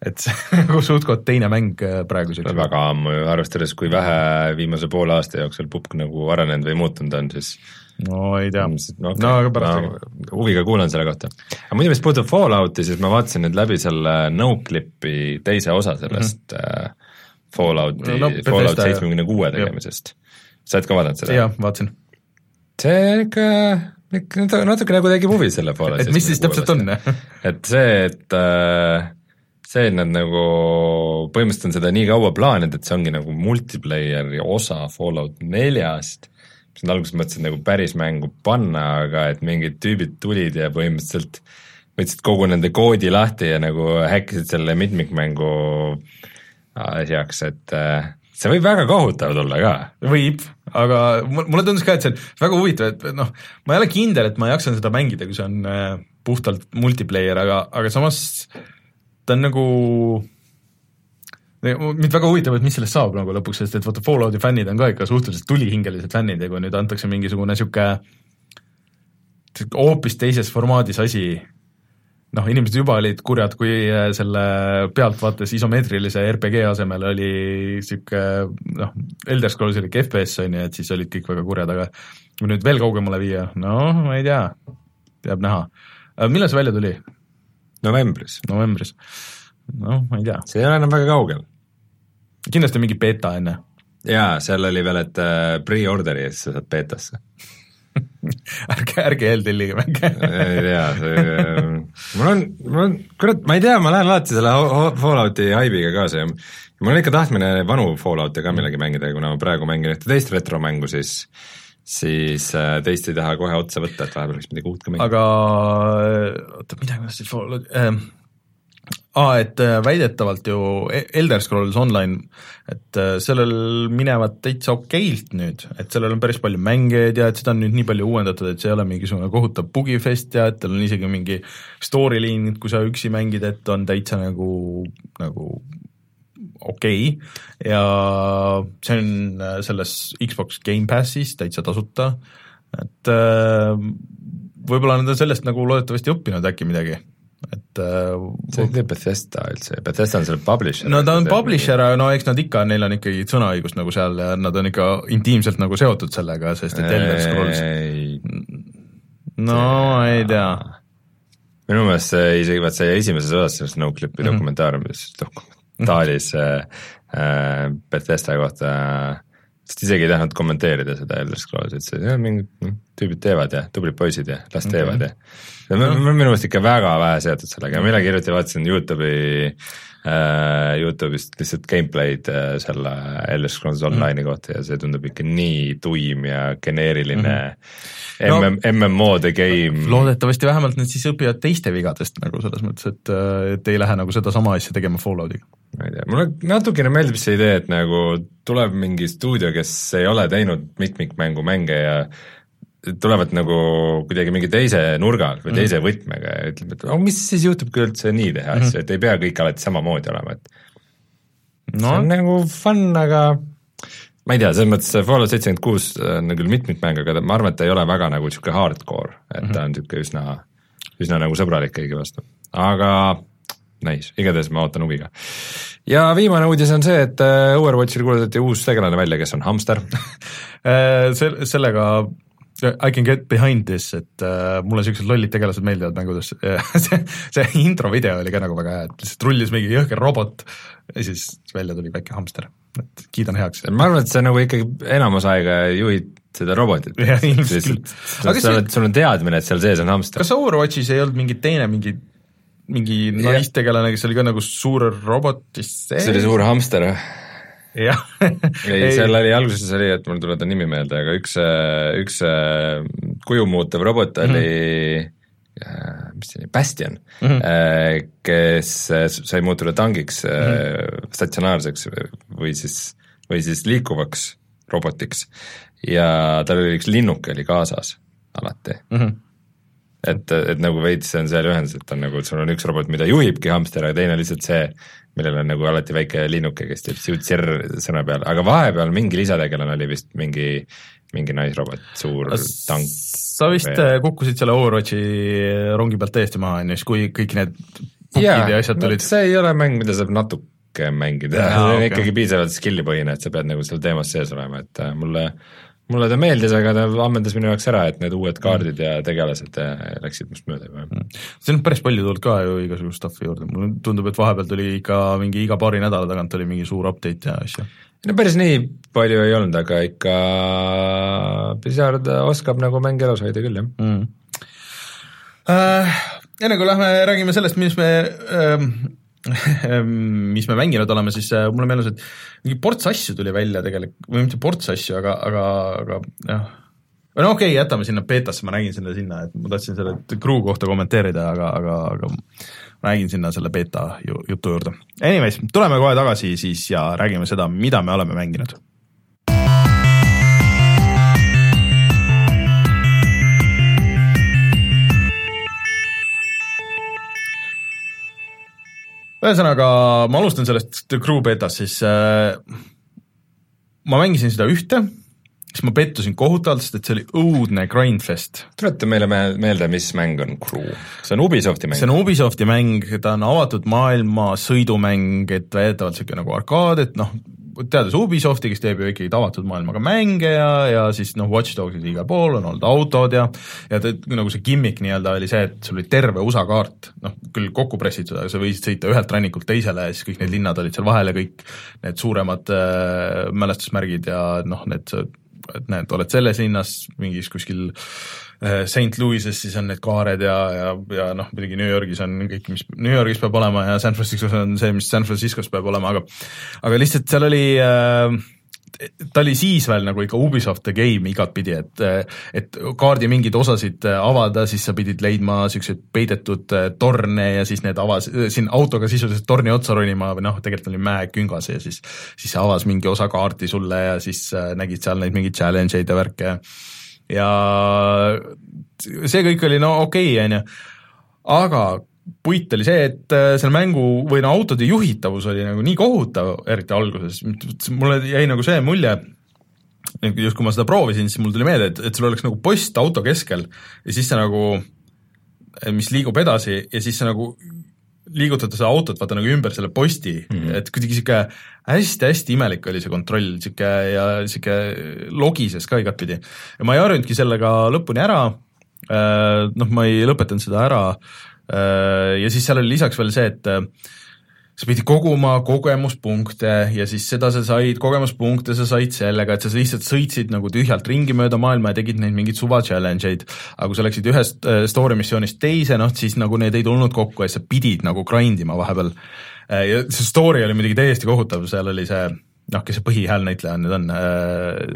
et see nagu suht-koht teine mäng äh, praegu no, väga ammu ju, arvestades, kui vähe viimase poole aasta jooksul pubg nagu arenenud või muutunud on, siis no ei tea, no, okay. no aga pärast ma huviga kuulan selle kohta. aga muidu, mis puudutab Fallouti, siis ma vaatasin nüüd läbi selle Noclipi teise osa sellest mm -hmm. Fallouti no, no, Fallout seitsmekümne kuue tegemisest. sa oled ka vaadanud seda? jah, vaatasin. see on ikka, ikka natuke nagu tegi huvi selle Fallout et mis siis täpselt on? et see, et äh, see, et nad nagu põhimõtteliselt on seda nii kaua plaaninud, et see ongi nagu multiplayer'i osa Fallout neljast nad alguses mõtlesid nagu päris mängu panna, aga et mingid tüübid tulid ja põhimõtteliselt võtsid kogu nende koodi lahti ja nagu häkkisid selle mitmikmängu asjaks, et äh, see võib väga kohutav tulla ka. võib, aga mulle tundus ka, et see on väga huvitav, et noh, ma ei ole kindel, et ma jaksan seda mängida, kui see on äh, puhtalt multiplayer, aga, aga samas ta on nagu mind väga huvitab, et mis sellest saab nagu lõpuks, sest et vaata, Fallouti fännid on ka ikka suhteliselt tulihingelised fännid ja kui nüüd antakse mingisugune niisugune hoopis teises formaadis asi, noh, inimesed juba olid kurjad, kui äh, selle pealtvaates isomeetrilise RPG asemel oli niisugune noh, Elder Scrolls oli ikka FPS on ju, et siis olid kõik väga kurjad, aga kui nüüd veel kaugemale viia, noh, ma ei tea, jääb näha. millal see välja tuli? novembris. novembris, noh, ma ei tea. see ei ole enam väga kaugel kindlasti mingi beeta enne. jaa, seal oli veel, et äh, pre-order'i ja siis sa saad beetasse ärge, ärge eeltellige mänge ei tea, see, mul on, mul on, kurat, ma ei tea, ma lähen alati selle Fallouti haibiga kaasa ja mul on ikka tahtmine vanu Fallouti ka millalgi mängida ja kuna ma praegu mängin ühte teist retromängu, siis siis äh, teist ei taha kohe otsa võtta, et vahepeal võiks midagi uut ka mängida. aga oota, midagi ma tahtsin Fallout ähm,, aa, et äh, väidetavalt ju e-, Elder Scrolls Online, et äh, sellel minevad täitsa okeilt nüüd, et sellel on päris palju mängijaid ja et seda on nüüd nii palju uuendatud, et see ei ole mingisugune kohutav bugifest ja et tal on isegi mingi storyline, kui sa üksi mängid, et on täitsa nagu, nagu okei okay. ja see on äh, selles Xbox Gamepassis täitsa tasuta, et võib-olla nad on sellest nagu loodetavasti õppinud äkki midagi et äh, see on Bethesda üldse, Bethesda on seal publisher. no ta on publisher, aga no eks nad ikka, neil on ikkagi sõnaõigust nagu seal ja nad on ikka intiimselt nagu seotud sellega, sest et Elder Scrolls no ma ei tea. minu meelest see isegi, vaat see esimeses osas sellest Noclipi mm -hmm. dokumentaariumis, dokumentaaris äh, Bethesda kohta sest isegi ei tahtnud kommenteerida seda Elder Scrollsi, ütles, et mingid noh, tüübid teevad ja tublid poisid ja las teevad okay. ja minu meelest ikka väga vähe seotud sellega, millegi hiljuti vaatasin Youtube'i Youtube'ist lihtsalt gameplay'd äh, selle Elder Scrolls mhm. Online'i mm. kohta ja see tundub ikka nii tuim ja geneeriline mm. No, MM, MMO-de game. loodetavasti vähemalt nad siis õpivad teiste vigadest nagu selles mõttes, et, et ei lähe nagu sedasama asja tegema Falloutiga. ma ei tea, mulle natukene meeldib see idee, et nagu tuleb mingi stuudio, kes ei ole teinud mitmikmängu mänge ja tulevad nagu kuidagi mingi teise nurga alt või mm. teise võtmega ja ütleb, et oh, mis siis juhtub, kui üldse nii teha mm, -hmm. et ei pea kõik alati samamoodi olema, et no. see on nagu fun, aga ma ei tea, selles mõttes Fallout seitsekümmend kuus on küll mitmikmäng, aga ma arvan, et ta ei ole väga nagu niisugune hardcore, et mm -hmm. ta on niisugune üsna, üsna nagu sõbralik kõigi vastu, aga nice, igatahes ma ootan huviga. ja viimane uudis on see, et äh, Overwatchil kuulutati uus tegelane välja, kes on hamster äh, Sel-, sellega I can get behind this, et äh, mulle siuksed lollid tegelased meeldivad mängudes see, see intro video oli ka nagu väga hea, et lihtsalt rullis mingi jõhker robot ja siis välja tuli väike hamster, et kiidan heaks. ma arvan, et sa nagu ikkagi enamus aega juhid seda robotit. jah, ilmselt küll. aga sa oled, sul on teadmine, et seal sees on hamster. kas Overwatchis ei olnud mingi teine, mingi mingi naistegelane, kes oli ka nagu suur robot, siis see oli suur hamster, jah? Jah ei, seal oli, alguses oli, et mul tuleb ta nimi meelde, aga üks, üks kuju muutev robot oli mm, -hmm. mis see oli, Bastion mm, -hmm. kes sai muutuda tangiks mm, -hmm. statsionaarseks või siis, või siis liikuvaks robotiks ja tal oli üks linnuke oli kaasas alati mm. -hmm et, et nagu veits on seal ühendus, et on nagu, sul on üks robot, mida juhibki hamster, aga teine on lihtsalt see, millel on nagu alati väike linnuke, kes teeb siut-sirr sõna peale, aga vahepeal mingi lisategelane oli vist mingi, mingi naisrobot, suur tank. sa vist või... Äh, kukkusid selle Overwatchi rongi pealt täiesti maha, on ju, siis kui kõik need pukid ja, ja asjad tulid no,. see ei ole mäng, mida saab natuke mängida, see on okay. ikkagi piisavalt skill'i põhine, et sa pead nagu seal teemas sees olema, et äh, mulle mulle ta meeldis, aga ta ammendas minu jaoks ära, et need uued kaardid ja tegelased äh, läksid must mööda juba. Mm. siin on päris palju tulnud ka ju igasugust stuff'i juurde, mulle tundub, et vahepeal tuli ikka mingi iga paari nädala tagant oli mingi suur update ja asju. no päris nii palju ei olnud, aga ikka Blizzard oskab nagu mänge elus hoida küll, jah mm.. Uh, enne kui lähme räägime sellest, mis me uh, mis me mänginud oleme, siis äh, mulle meenus, et mingi ports asju tuli välja tegelikult, või mitte ports asju, aga, aga, aga jah. no okei okay,, jätame sinna beetasse, ma nägin selle sinna, et ma tahtsin selle crew kohta kommenteerida, aga, aga, aga ma nägin sinna selle beeta jutu juurde. Anyways, tuleme kohe tagasi siis ja räägime seda, mida me oleme mänginud ühesõnaga, ma alustan sellest The Crew betast, siis äh, ma mängisin seda ühte, siis ma pettusin kohutavalt, sest et see oli õudne grindfest. tuleta meile meelde, mis mäng on Crew? see on Ubisofti mäng? see on Ubisofti mäng, ta on avatud maailma sõidumäng, et väidetavalt niisugune nagu arkaad, et noh, teades Ubisofti, kes teeb ju ikkagi avatud maailmaga mänge ja, ja siis noh, Watch Dogsid igal pool on olnud autod ja ja ta, nagu see gimmick nii-öelda oli see, et sul oli terve USA kaart, noh küll kokku pressitud, aga sa võisid sõita ühelt rannikult teisele ja siis kõik need linnad olid seal vahel ja kõik need suuremad äh, mälestusmärgid ja noh, need et näed, oled selles linnas mingis kuskil äh, St Louis'es, siis on need kaared ja, ja, ja noh, muidugi New Yorgis on kõik, mis New Yorgis peab olema ja San Franciscos on see, mis San Franciscos peab olema, aga aga lihtsalt seal oli äh, ta oli siis veel nagu ikka Ubisoft the game igatpidi, et et kaardi mingeid osasid avada, siis sa pidid leidma niisuguseid peidetud torne ja siis need avas, siin autoga sisuliselt torni otsa ronima või noh, tegelikult oli mäeküngas ja siis siis avas mingi osa kaarti sulle ja siis nägid seal neid mingeid challenge eid ja värke. Ja see kõik oli no okei okay,, on ju, aga puit oli see, et äh, selle mängu või no autode juhitavus oli nagu nii kohutav, eriti alguses, mulle jäi nagu see mulje, just kui ma seda proovisin, siis mul tuli meelde, et, et sul oleks nagu post auto keskel ja siis see nagu, mis liigub edasi ja siis see nagu liigutad seda autot vaata nagu ümber selle posti mm, -hmm. et kuidagi sihuke hästi-hästi imelik oli see kontroll, sihuke ja sihuke logises ka igatpidi. ja ma ei harjunudki sellega lõpuni ära, äh, noh, ma ei lõpetanud seda ära Äh, ja siis seal oli lisaks veel see, et äh, sa pidid koguma kogemuspunkte ja siis seda sa said, kogemuspunkte sa said sellega, et sa lihtsalt sõitsid nagu tühjalt ringi mööda maailma ja tegid neid mingeid suva challenge eid, aga kui sa läksid ühest äh, story missioonist teise, noh siis nagu need ei tulnud kokku ja sa pidid nagu grind ima vahepeal. ja see story oli muidugi täiesti kohutav, seal oli see noh, kes see põhihäälnäitleja nüüd on,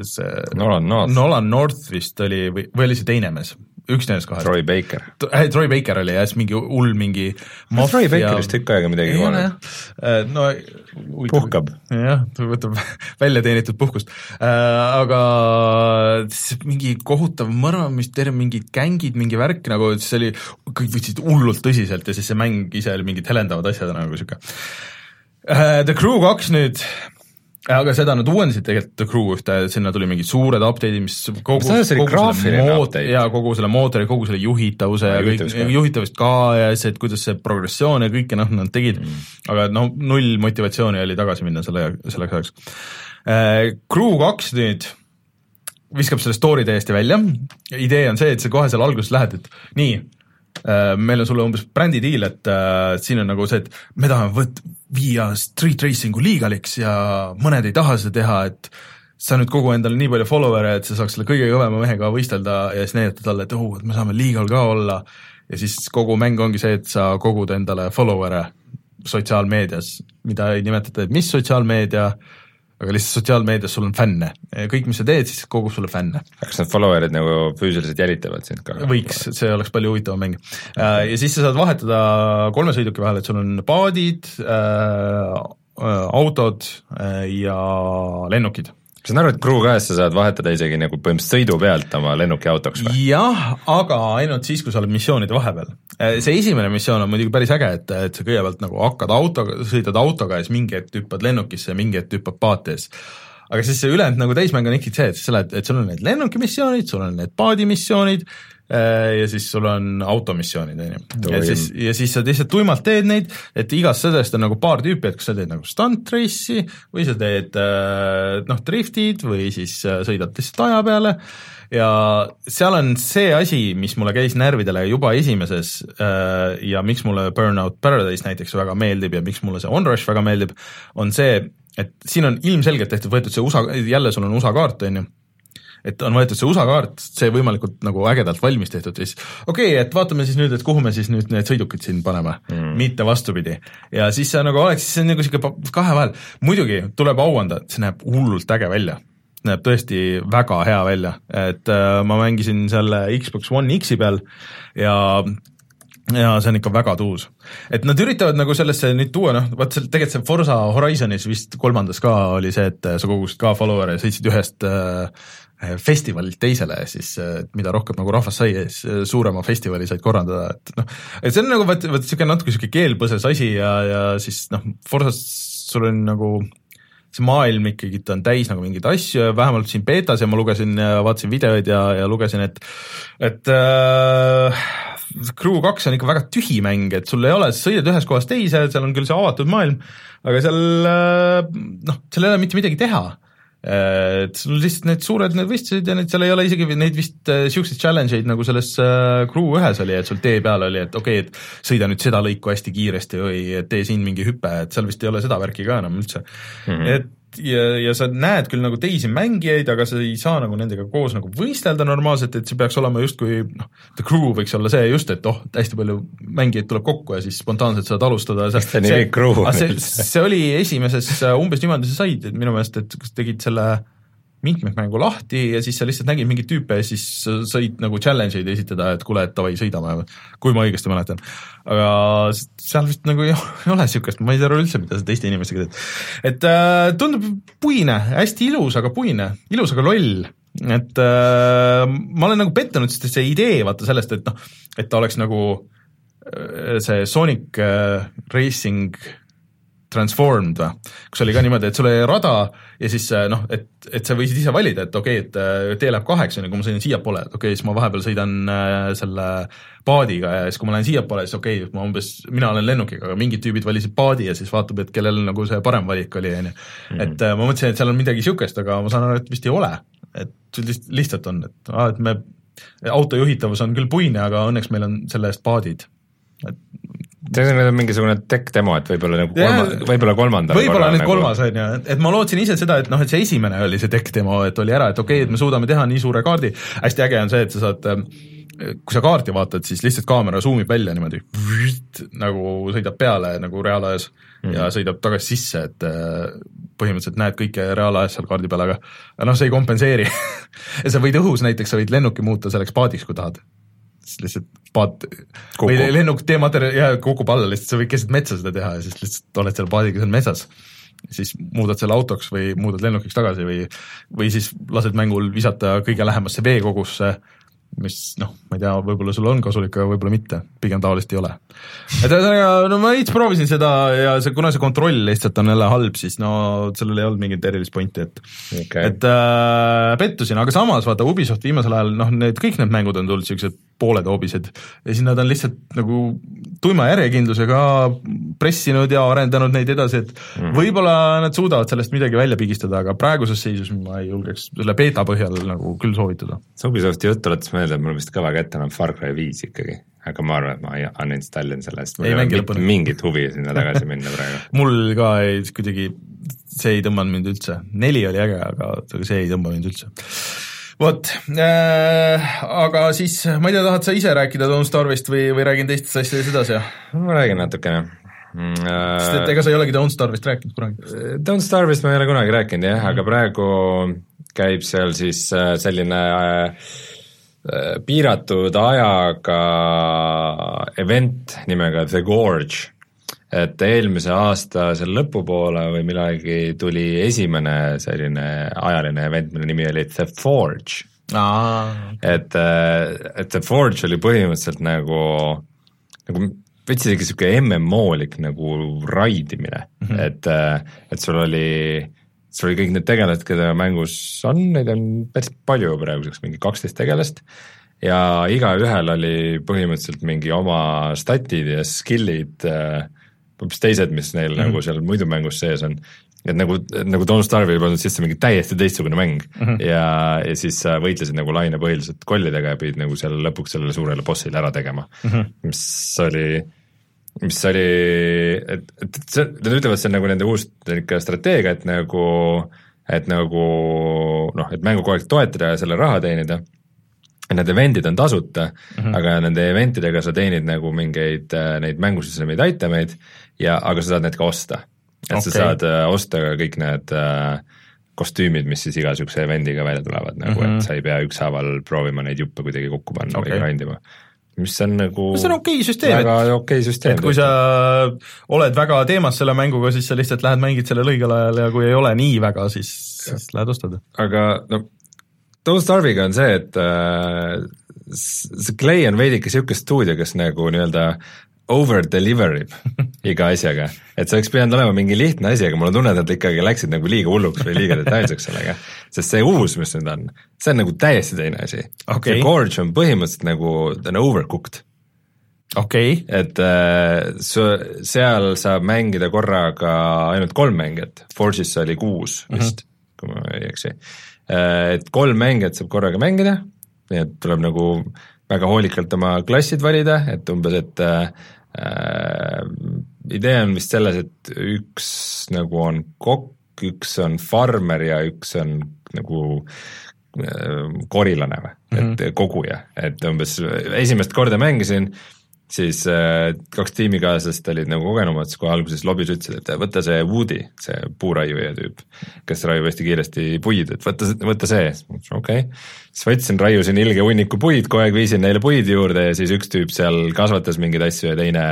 see Nolan North. Nolan North vist oli või, või oli see teine mees? Üks nendest kahest. Troy Baker. Äh, Troy Baker oli jah, siis mingi hull mingi no, Troy Bakerist tükk aega midagi ei ole. Äh, no puhkab. jah, ta võtab välja teenitud puhkust äh,, aga mingi kohutav mõrvamisterm, mingid gängid, mingi värk nagu, see oli, kõik võtsid hullult tõsiselt ja siis see mäng ise oli mingid helendavad asjad nagu niisugune uh,. The Crew kaks nüüd aga seda nad uuendasid tegelikult The Crew ühte, sinna tuli mingid suured update'id, mis kogu, kogu selle mood- ja kogu selle mootori, kogu selle juhitavuse ja kõik, juhitavust ka ja see, et kuidas see progressioon ja kõike noh, nad tegid. Mm., aga no null motivatsiooni oli tagasi minna selle, selleks ajaks. Uh,. Crew kaks nüüd viskab selle story täiesti välja, idee on see, et sa kohe seal alguses lähed, et nii, Äh, meil on sulle umbes brändidiil, et äh, siin on nagu see, et me tahame võt-, viia street racing'u liigaliks ja mõned ei taha seda teha, et sa nüüd kogu endale nii palju follower'e, et sa saaks selle kõige kõvema mehega võistelda ja siis näidata talle, et oh, et me saame legal ka olla. ja siis kogu mäng ongi see, et sa kogud endale follower'e sotsiaalmeedias, mida ei nimetata, et mis sotsiaalmeedia äh,, aga lihtsalt sotsiaalmeedias sul on fänne, kõik, mis sa teed, siis kogub sulle fänne. kas need follower'id nagu füüsiliselt jälitavad sind ka? võiks, see oleks palju huvitavam mäng. Äh, ja siis sa saad vahetada kolme sõiduki vahel, et sul on paadid äh,, autod äh, ja lennukid ma saan aru, et Crew kahest sa saad vahetada isegi nagu põhimõtteliselt sõidu pealt oma lennuki autoks või? jah, aga ainult siis, kui sa oled missioonide vahepeal. Äh, see esimene missioon on muidugi päris äge, et, et sa kõigepealt nagu hakkad autoga, sõidad autoga ja siis mingi hetk hüppad lennukisse ja mingi hetk hüppad paati siis aga siis see ülejäänud nagu täismäng on ikkagi see, et sa lähed, et sul on need lennukimissioonid, sul on need paadimissioonid ja siis sul on automissioonid, on ju. ja siis, ja siis sa lihtsalt tuimalt teed neid, et igast sellest on nagu paar tüüpi, et kas sa teed nagu stunt race'i või sa teed äh, noh, driftid või siis äh, sõidad lihtsalt aja peale. Ja seal on see asi, mis mulle käis närvidele juba esimeses ja miks mulle Burnout Paradise näiteks väga meeldib ja miks mulle see Onrush väga meeldib, on see, et siin on ilmselgelt tehtud, võetud see USA, jälle sul on USA kaart, on ju, et on võetud see USA kaart, see võimalikult nagu ägedalt valmis tehtud siis okei okay,, et vaatame siis nüüd, et kuhu me siis nüüd need sõidukid siin paneme mm., mitte vastupidi. ja siis see nagu oleks, see on nagu niisugune kahe vahel, muidugi tuleb au anda, see näeb hullult äge välja näeb tõesti väga hea välja, et äh, ma mängisin selle Xbox One X-i peal ja ja see on ikka väga tuus. et nad üritavad nagu sellesse nüüd tuua, noh, vaat seal tegelikult see Forsa Horizonis vist kolmandas ka oli see, et sa kogusid ka follower'e ja sõitsid ühest äh, festivalilt teisele, siis äh, mida rohkem nagu rahvast sai, siis äh, suurema festivali said korraldada, et noh, et see on nagu vaat, vaat niisugune natuke niisugune keelpõses asi ja, ja siis noh, Forsas sul on nagu see maailm ikkagi ta on täis nagu mingeid asju ja vähemalt siin beetas ja ma lugesin ja vaatasin videoid ja, ja lugesin, et et äh, Crew kaks on ikka väga tühi mäng, et sul ei ole, sa sõidad ühest kohast teise, seal on küll see avatud maailm, aga seal äh, noh, seal ei ole mitte midagi teha et sul lihtsalt need suured need võistlused ja need seal ei ole isegi neid vist äh, challenge eid nagu selles äh, Crew ühes oli, et sul tee peal oli, et okei okay,, et sõida nüüd seda lõiku hästi kiiresti või tee siin mingi hüpe, et seal vist ei ole seda värki ka enam üldse mm. -hmm. Ja, ja sa näed küll nagu teisi mängijaid, aga sa ei saa nagu nendega koos nagu võistelda normaalselt, et see peaks olema justkui noh, the crew võiks olla see just, et oh, hästi palju mängijaid tuleb kokku ja siis spontaanselt saad alustada. see on nii crew. see, see oli esimeses umbes niimoodi sa said, minu meelest, et kas tegid selle äh, mitmikmängu lahti ja siis sa lihtsalt nägid mingeid tüüpe ja siis sõid nagu challenge eid esitada, et kuule, et davai, sõidame, kui ma õigesti mäletan. aga seal vist nagu ei ole niisugust, ma ei saa aru üldse, mida sa teiste inimestega teed. et äh, tundub puine, hästi ilus, aga puine, ilus, aga loll. et äh, ma olen nagu pettunud, sest see idee vaata sellest, et noh, et ta oleks nagu äh, see Sonic äh, Racing Transformed või, kus oli ka niimoodi, et sul oli rada ja siis äh, noh, et, et sa võisid ise valida, et okei okay,, et äh, tee läheb kaheks, on ju, kui ma sõidan siiapoole, et okei okay,, siis ma vahepeal sõidan äh, selle paadiga ja siis, kui ma lähen siiapoole, siis okei okay,, ma umbes, mina olen lennukiga, aga mingid tüübid valisid paadi ja siis vaatab, et kellel nagu see parem valik oli, on ju. Mhm. et ma mõtlesin, et seal on midagi niisugust, aga ma saan aru, et vist ei ole. et lihtsalt on, et aa, et me, auto juhitavus on küll puine, aga õnneks meil on selle eest paadid. et see on mingisugune tech demo, et võib-olla nagu kolma, võib-olla kolmandal võib-olla nüüd nagu... kolmas on ju, et ma lootsin ise seda, et noh, et see esimene oli see tech demo, et oli ära, et okei okay,, et me suudame teha nii suure kaardi, hästi äge on see, et sa saad kui sa kaarti vaatad, siis lihtsalt kaamera zoom ib välja niimoodi, nagu sõidab peale nagu reaalajas mm -hmm. ja sõidab tagasi sisse, et äh, põhimõtteliselt näed kõike reaalajas seal kaardi peal, aga noh, see ei kompenseeri. Ja sa võid õhus näiteks, sa võid lennuki muuta selleks paadiks, kui tahad siis lihtsalt paat Kuku. või lennuk teematerjal ja kukub alla lihtsalt, sa võid keset metsa seda teha ja siis lihtsalt oled seal paadiga seal metsas. siis muudad selle autoks või muudad lennukiks tagasi või, või siis lased mängul visata kõige lähemasse veekogusse mis noh, ma ei tea, võib-olla sul on kasulik, aga võib-olla mitte, pigem tavaliselt ei ole. et ühesõnaga, no ma veits proovisin seda ja see, kuna see kontroll lihtsalt on jälle halb, siis no sellel ei olnud mingit erilist pointi, et okay. et äh, pettusin, aga samas vaata Ubisoft viimasel ajal, noh, need kõik need mängud on tulnud niisugused pooled hoobised. Ja siis nad on lihtsalt nagu tuima järjekindlusega pressinud ja arendanud neid edasi, et mm võib-olla nad suudavad sellest midagi välja pigistada, aga praeguses seisus ma ei julgeks selle beeta põhjal nagu küll soovitada. see Ubisofti jutt tuletas meelde, et mul vist kõva kätte on Far Cry viis ikkagi, aga ma arvan, et ma uninstallin selle, sest mul ei, ole mitte mingit huvi sinna tagasi minna praegu. Mul ka ei, kuidagi see ei tõmmanud mind üldse, neli oli äge, aga see ei tõmba mind üldse vot äh,, aga siis ma ei tea, tahad sa ise rääkida Don't Starve'ist või, või räägin teistest asjadest edasi? ma räägin natukene mm,. Äh, sest et ega sa ei olegi Don't Starve'ist rääkinud kunagi? Äh, Don't Starve'ist ma ei ole kunagi rääkinud jah aga praegu käib seal siis äh, selline äh, piiratud ajaga event nimega The Gorge et eelmise aasta seal lõpupoole või millalgi tuli esimene selline ajaline event, mille nimi oli The Forge. et, äh, et The Forge oli põhimõtteliselt nagu, nagu veits isegi niisugune MMO-lik nagu raidimine mm, -hmm. et, äh, et sul oli, sul oli kõik need tegelased, keda mängus on, neid on päris palju praeguseks, mingi kaksteist tegelast, ja igaühel oli põhimõtteliselt mingi oma statid ja skill'id äh, hoopis teised, mis neil mm -hmm. nagu seal muidu mängus sees on. et nagu, nagu Don't Starve'i pandud sisse mingi täiesti teistsugune mäng mm -hmm. ja, ja siis sa võitlesid nagu lainepõhiliselt kollidega ja pidid nagu seal lõpuks sellele suurele bossile ära tegema mm, -hmm. mis oli mis oli, et, et see, nad ütlevad, see on nagu nende uus niisugune strateegia, et nagu, et nagu noh, et mängu kogu aeg toetada ja selle raha teenida need event'id on tasuta mm, -hmm. aga nende event idega sa teenid nagu mingeid neid mängusisse neid itemeid ja, aga sa saad need ka osta. et okay. sa saad äh, osta ka kõik need äh, kostüümid, mis siis iga niisuguse event'iga välja tulevad nagu mm, -hmm. et sa ei pea ükshaaval proovima neid juppe kuidagi kokku panna okay. või grind ima mis on nagu see on okei okay süsteem, okei okay süsteem. et kui sa oled väga teemas selle mänguga, siis sa lihtsalt lähed mängid sellel õigel ajal ja kui ei ole nii väga, siis, siis lähed ostad. aga no Don't Starve'iga on see, et äh, see Clay on veidike niisugune stuudio, kes nagu nii-öelda over deliver ib iga asjaga, et see oleks pidanud olema mingi lihtne asi, aga mul on tunne, et nad ikkagi läksid nagu liiga hulluks või liiga detailseks sellega. sest see uus, mis nüüd on, see on nagu täiesti teine asi. Okay.. see Gorge on põhimõtteliselt nagu, ta on overcooked. okei. Okay.. et äh, seal saab mängida korraga ainult kolm mängijat, Forge'is oli kuus vist mm, -hmm. kui ma ei eksi. Äh, et kolm mängijat saab korraga mängida, nii et tuleb nagu väga hoolikalt oma klassid valida, et umbes, et äh idee on vist selles, et üks nagu on kokk üks on farmer ja üks on nagu äh, korilane või mm, -hmm. et koguja, et umbes esimest korda mängisin siis äh, kaks tiimikaaslast olid nagu kogenumad, siis kohe alguses lobis ütlesid, et võta see Woody, see puuraiuja tüüp, kes raiub hästi kiiresti puid, et võta, võta see, okei okay.. siis võtsin, raiusin ilge hunniku puid, kogu aeg viisin neile puid juurde ja siis üks tüüp seal kasvatas mingeid asju ja teine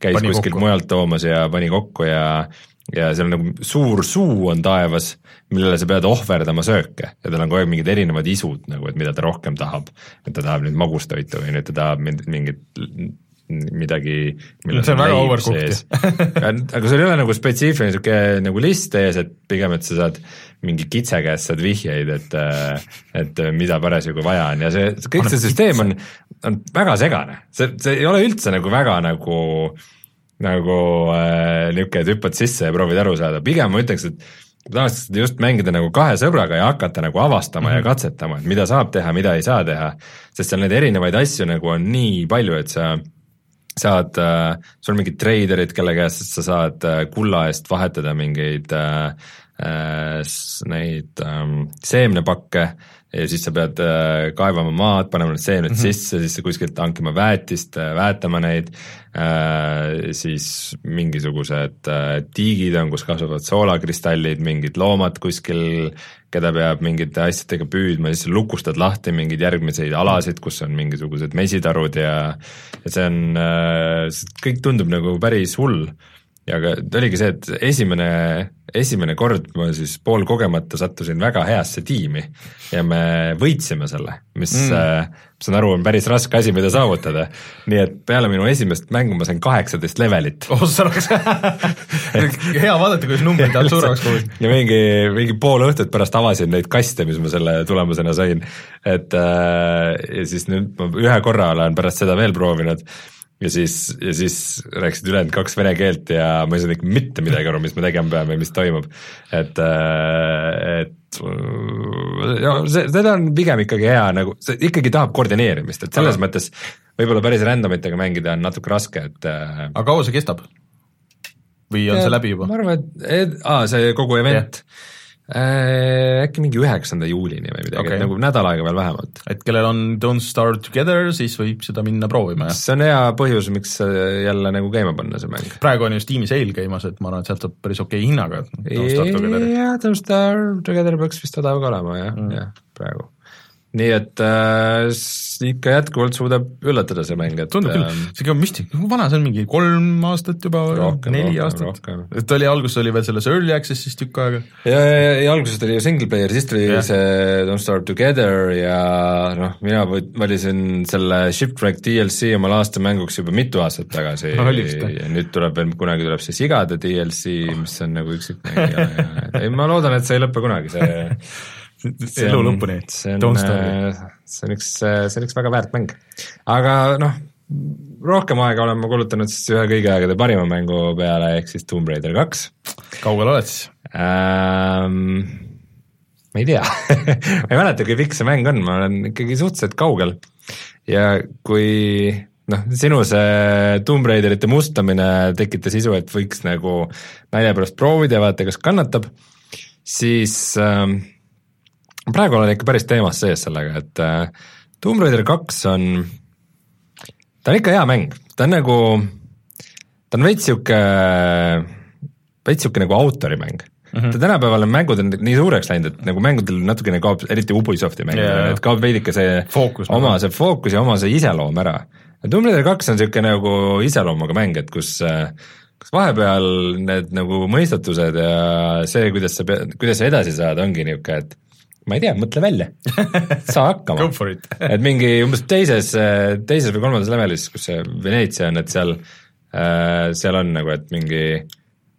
käis pani kuskilt kokku. mujalt toomas ja pani kokku ja ja seal on nagu suur suu on taevas, millele sa pead ohverdama sööke ja tal on kogu aeg mingid erinevad isud nagu, et mida ta rohkem tahab. et ta tahab nüüd magustoitu või nüüd ta tahab mingit midagi. see on väga overcooked aga sul ei ole nagu spetsiifiline niisugune nagu list ees, et pigem, et sa saad mingi kitse käest saad vihjeid, et, et mida parasjagu vaja on ja see, kõik see süsteem on, on väga segane, see, see ei ole üldse nagu väga nagu nagu äh, niisugune, et hüppad sisse ja proovid aru saada, pigem ma ütleks, et tahaks just mängida nagu kahe sõbraga ja hakata nagu avastama mm -hmm. ja mhm. katsetama, et mida saab teha, mida ei saa teha, sest seal neid erinevaid asju nagu on nii palju, et sa saad äh,, sul on mingid treiderid, kelle käest sa saad äh, kulla eest vahetada mingeid äh, äh, neid äh, seemnepakke ja siis sa pead äh, kaevama maad, panema need seemned mm -hmm. sisse, siis kuskilt hankima väetist äh,, väetama neid äh,, siis mingisugused tiigid on, kus kasvavad soolakristallid, mingid loomad kuskil, keda peab mingite asjadega püüdma, siis lukustad lahti mingeid järgmiseid alasid, kus on mingisugused mesitarud ja ja see on kõik tundub nagu päris hull ja aga oligi see, et esimene, esimene kord ma siis poolkogemata sattusin väga heasse tiimi ja me võitsime selle, mis mm. äh, saan aru, on päris raske asi, mida saavutada. nii et peale minu esimest mängu ma sain kaheksateist levelit. oh oleks hea vaadata, kuidas numbrid tahavad suuremaks koguda. ja mingi, mingi pool õhtut pärast avasin neid kaste, mis ma selle tulemusena sain. et äh, ja siis nüüd ma ühe korra olen pärast seda veel proovinud ja siis, ja siis rääkisid ülejäänud kaks vene keelt ja ma ei saanud ikka mitte midagi aru, mis me tegema peame ja mis toimub. et, äh, et ja see, seda on pigem ikkagi hea nagu, see ikkagi tahab koordineerimist, et selles aga... mõttes võib-olla päris random itega mängida on natuke raske, et äh, aga kaua see kestab? või on ja, see läbi juba? ma arvan, et, aa, see kogu event yeah Äh, äkki mingi üheksanda juulini või midagi okay., nagu nädal aega veel vähemalt. et kellel on Don't Starve Together, siis võib seda minna proovima, jah? see on hea põhjus, miks jälle nagu käima panna see mäng. praegu on ju Steam'i sale käimas, et ma arvan, et sealt saab päris okei okay hinnaga Don't Starve Together. jah, Don't Starve Together peaks vist odav ka olema jah mm., jah, praegu nii et äh, ikka jätkuvalt suudab üllatada see mäng, et tundub küll, ähm, see on müstik, kui vana see on, mingi kolm aastat juba, neli aastat? et oli, alguses oli veel selles early access'is tükk aega. ja, ja, ja, alguses oli ju single player, siis tuli yeah. see Don't Starve Together ja noh, mina valisin selle Shipwreck DLC omale aastamänguks juba mitu aastat tagasi. Ja nüüd tuleb veel, kunagi tuleb see sigade DLC, mis on nagu üksikmäng ja, ja. Ei, ma loodan, et see ei lõpe kunagi, see elu lõpuni. see on, äh, see on üks, äh, see on üks väga väärt mäng. aga noh, rohkem aega olen ma kulutanud siis ühe kõigi aegade parima mängu peale, ehk siis Tomb Raider kaks. kaugel oled siis ähm,? ma ei tea ma ei mäleta, kui pikk see mäng on, ma olen ikkagi suhteliselt kaugel. ja kui noh, sinu see Tomb Raiderite mustamine tekitas isu, et võiks nagu nalja pärast proovida ja vaadata, kas kannatab, siis ähm, praegu olen ikka päris teemas sees sellega, et äh, Tomb Raider kaks on, ta on ikka hea mäng, ta on nagu, ta on veits sihuke, veits sihuke nagu autorimäng mm. -hmm. tänapäeval on mängud on nii suureks läinud, et nagu mängudel natukene kaob, eriti Ubisofti mängudel yeah., et kaob veidike see fookus, oma see fookus ja oma see iseloom ära. Tomb Raider kaks on niisugune nagu iseloomuga mäng, et kus kus vahepeal need nagu mõistatused ja see, kuidas sa pead, kuidas sa edasi saad, ongi niisugune, et ma ei tea, mõtle välja, saa hakkama. Et mingi umbes teises, teises või kolmandas levelis, kus see Veneetsia on, et seal, äh, seal on nagu, et mingi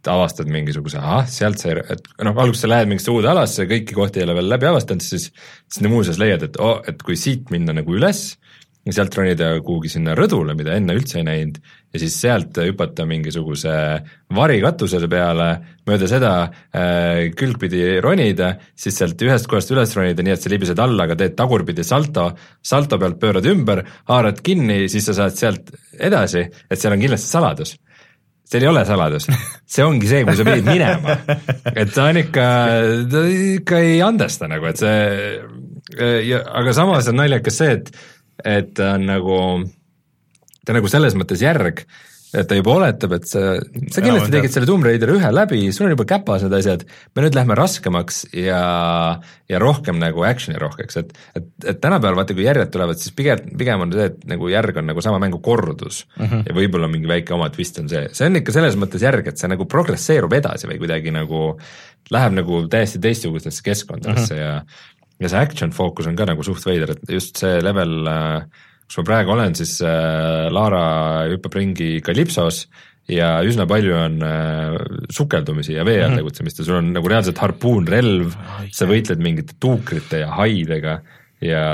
avastad mingisuguse, ahah, sealt sai, et noh, alguses sa lähed mingisse uude alasse, kõiki kohti ei ole veel läbi avastanud, siis siis muuseas leiad, et oh, et kui siit minna nagu üles, ja sealt ronida kuhugi sinna rõdule, mida enne üldse ei näinud, ja siis sealt hüpata mingisuguse varikatusele peale, mööda seda äh, külgpidi ronida, siis sealt ühest kohast üles ronida, nii et sa libised alla, aga teed tagurpidi salto, salto pealt pöörad ümber, haarad kinni, siis sa saad sealt edasi, et seal on kindlasti saladus seal ei ole saladust, see ongi see, kuhu sa pidid minema. et ta on ikka, ta ikka ei andesta nagu, et see ja aga samas on naljakas see, et, et ta on nagu, ta on nagu selles mõttes järg, et ta juba oletab, et sa, sa kindlasti tegid selle Tomb Raideri ühe läbi, sul on juba käpas need asjad, me nüüd lähme raskemaks ja, ja rohkem nagu action'i rohkeks, et, et, et tänapäeval vaata, kui järjed tulevad, siis pigem, pigem on see, et nagu järg on nagu sama mängu kordus mm -hmm. ja võib-olla mingi väike oma twist on see, see on ikka selles mõttes järg, et see nagu progresseerub edasi või kuidagi nagu läheb nagu täiesti teistsugustesse keskkondadesse mm -hmm. ja ja see action fookus on ka nagu suht veider, et just see level äh, kus ma praegu olen, siis äh, Laara hüppab ringi Kalipsos ja üsna palju on äh, sukeldumisi ja vee all mm -hmm. tegutsemist ja sul on nagu reaalselt harpuunrelv, sa võitled mingite tuukrite ja haidega ja,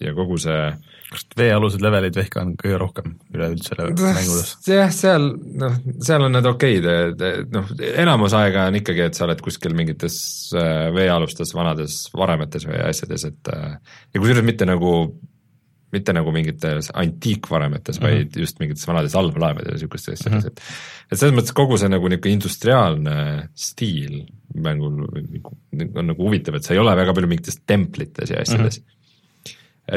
ja kogu see kas veealused levelid vehka on kõige rohkem üleüldse mängudes? jah, seal noh, seal on need okeid, noh enamus aega on ikkagi, et sa oled kuskil mingites äh, veealustes vanades varemetes või asjades, et ja kusjuures mitte nagu mitte nagu mingites antiikvaremetes mm, -hmm. vaid just mingites vanades allveelaevades ja niisugustes asjades mm, -hmm. et et selles mõttes kogu see nagu niisugune industriaalne stiil mängul on nagu huvitav, et sa ei ole väga palju mingites templites ja asjades mm. -hmm.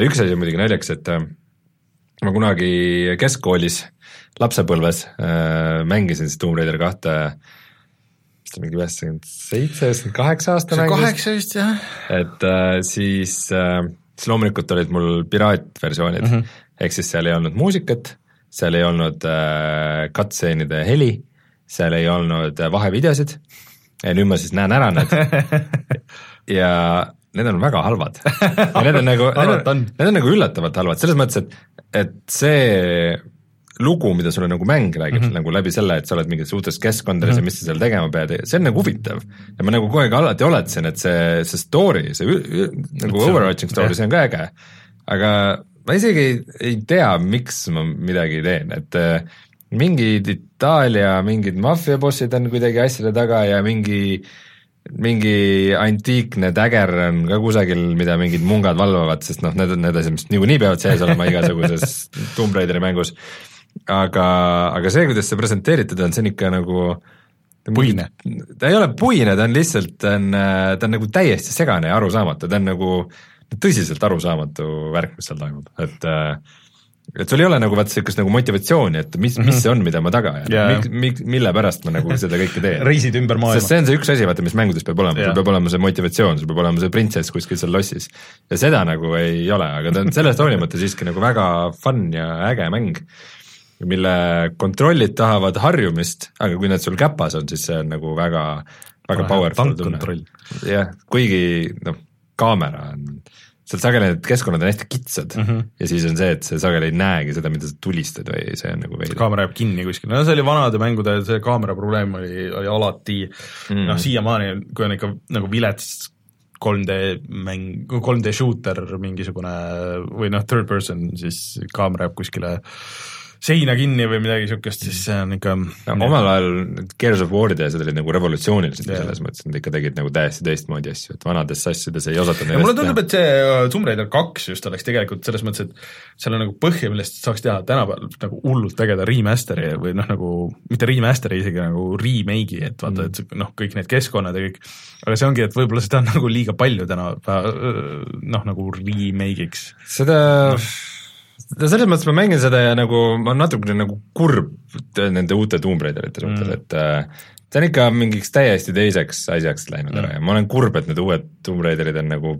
Üks asi on muidugi naljakas, et äh, ma kunagi keskkoolis lapsepõlves äh, mängisin siis Tomb Raider kahte vist mingi üheksakümmend seitse, üheksakümmend kaheksa aasta mängus. kaheksa vist jah. et äh, siis äh, siis loomulikult olid mul piraatversioonid mm, -hmm. ehk siis seal ei olnud muusikat, seal ei olnud äh, cutscene'ide heli, seal ei olnud äh, vahevideosid ja nüüd ma siis näen ära need ja need on väga halvad. ja need on nagu, need on, need on nagu üllatavalt halvad, selles mõttes, et, et see lugu, mida sulle nagu mäng räägib mm -hmm. nagu läbi selle, et sa oled mingites uutes keskkondades mm -hmm. ja mis sa seal tegema pead, see on nagu huvitav. ja ma nagu kogu aeg alati oletasin, et see, see story, see nagu overarching story, see on ka äge. aga ma isegi ei, ei tea, miks ma midagi teen, et äh, mingid Itaalia mingid maffiabossid on kuidagi asjade taga ja mingi mingi antiikne täger on ka kusagil, mida mingid mungad valvavad, sest noh, need on need asjad, mis niikuinii peavad sees olema igasuguses Tomb Raideri mängus. Aga, aga see, kuidas see presenteeritud on, see on ikka nagu puine? ta ei ole puine, ta on lihtsalt, ta on, ta on nagu täiesti segane ja arusaamatu, ta on nagu tõsiselt arusaamatu värk, mis seal toimub, et et sul ei ole nagu vaata niisugust nagu motivatsiooni, et mis, mis see on, mida ma taga ajan yeah., mik-, mik-, mille pärast ma nagu seda kõike teen. reisid ümber maailma. sest see on see üks asi, vaata, mis mängudes peab olema yeah., sul peab olema see motivatsioon, sul peab olema see printsess kuskil seal lossis. ja seda nagu ei ole, aga ta on sellest hoolimata siiski nagu väga fun ja äge mäng mille kontrollid tahavad harjumist, aga kui need sul käpas on, siis see on nagu väga, väga powerful tunne. jah, kuigi noh, kaamera on, seal sageli need keskkonnad on hästi kitsad mm -hmm. ja siis on see, et sa sageli ei näegi seda, mida sa tulistad või see on nagu veidi. kaamera jääb kinni kuskil, no see oli vanade mängude, see kaamera probleem oli, oli alati mm. noh, siiamaani, kui on ikka nagu vilets 3D mäng, 3D shooter mingisugune või noh, third person, siis kaamera jääb kuskile seina kinni või midagi niisugust, siis see on ikka no, omal ajal Gears of War'id ja asjad olid nagu revolutsioonilised yeah. selles mõttes, et nad ikka tegid nagu täiesti teistmoodi asju, et vanades asjades ei osata no, mulle tundub, et see uh, Tomb Raider kaks just oleks tegelikult selles mõttes, et seal on nagu põhja, millest saaks teha tänapäeval nagu hullult ägeda remaster'i või noh, nagu mitte remaster'i, isegi nagu remake'i, et vaata mm., et noh, kõik need keskkonnad ja kõik, aga see ongi, et võib-olla seda on nagu liiga palju tänapäeval noh, nagu remake'iks. seda no no selles mõttes ma mängin seda ja nagu ma natukene nagu kurb nende uute Tomb Raiderite suhtes mm., et äh, see on ikka mingiks täiesti teiseks asjaks läinud ära mm. ja ma olen kurb, et need uued Tomb Raiderid on nagu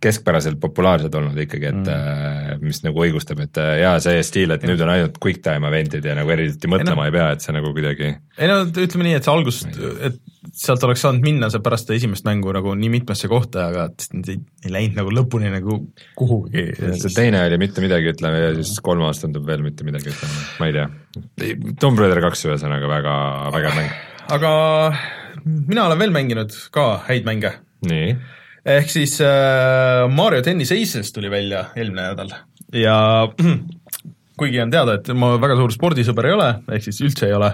keskpäraselt populaarsed olnud ikkagi, et mm. äh, mis nagu õigustab, et äh, jaa, see stiil, et nüüd on ainult quick time event'id ja nagu eriti mõtlema ei, no, ei pea, et see nagu kuidagi ei no ütleme nii, et see algus, et sealt oleks saanud minna see pärast esimest mängu nagu nii mitmesse kohta, aga ei, ei läinud nagu lõpuni nagu kuhugi. see teine oli mitte midagi, ütleme, ja siis kolmas tundub veel mitte midagi, ütleme, ma ei tea. Tomb Raider kaks ühesõnaga väga vägev mäng. aga mina olen veel mänginud ka häid mänge. nii? Ehk siis äh, Mario Tennis Aces tuli välja eelmine nädal. Ja kuigi on teada, et ma väga suur spordisõber ei ole, ehk siis üldse ei ole,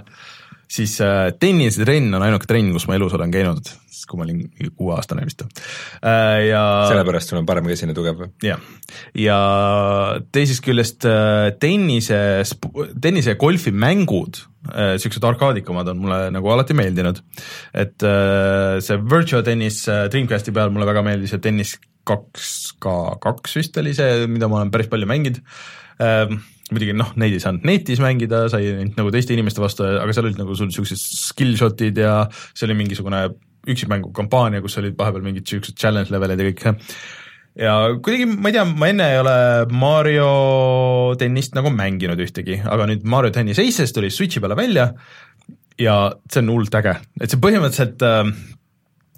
siis äh, tennisetrenn on ainuke trenn, kus ma elus olen käinud, kui ma olin kuueaastane vist äh,. ja sellepärast sul on parem käsine tugev või? jah, ja teisest küljest äh, tennise, tennise ja golfi mängud äh,, niisugused arkaadikumad on mulle nagu alati meeldinud. et äh, see Virtua tennis äh, Dreamcasti peal mulle väga meeldis ja tennis kaks ka kaks vist oli see, mida ma olen päris palju mänginud äh, muidugi noh, neid ei saanud netis mängida, sai nagu teiste inimeste vastu, aga seal olid nagu sul niisugused skill shot'id ja see oli mingisugune üksikmängu kampaania, kus olid vahepeal mingid niisugused challenge levelid ja kõik ja kuidagi, ma ei tea, ma enne ei ole Mario tennist nagu mänginud ühtegi, aga nüüd Mario tennis Aces tuli Switchi peale välja ja see on hullult äge, et see põhimõtteliselt äh,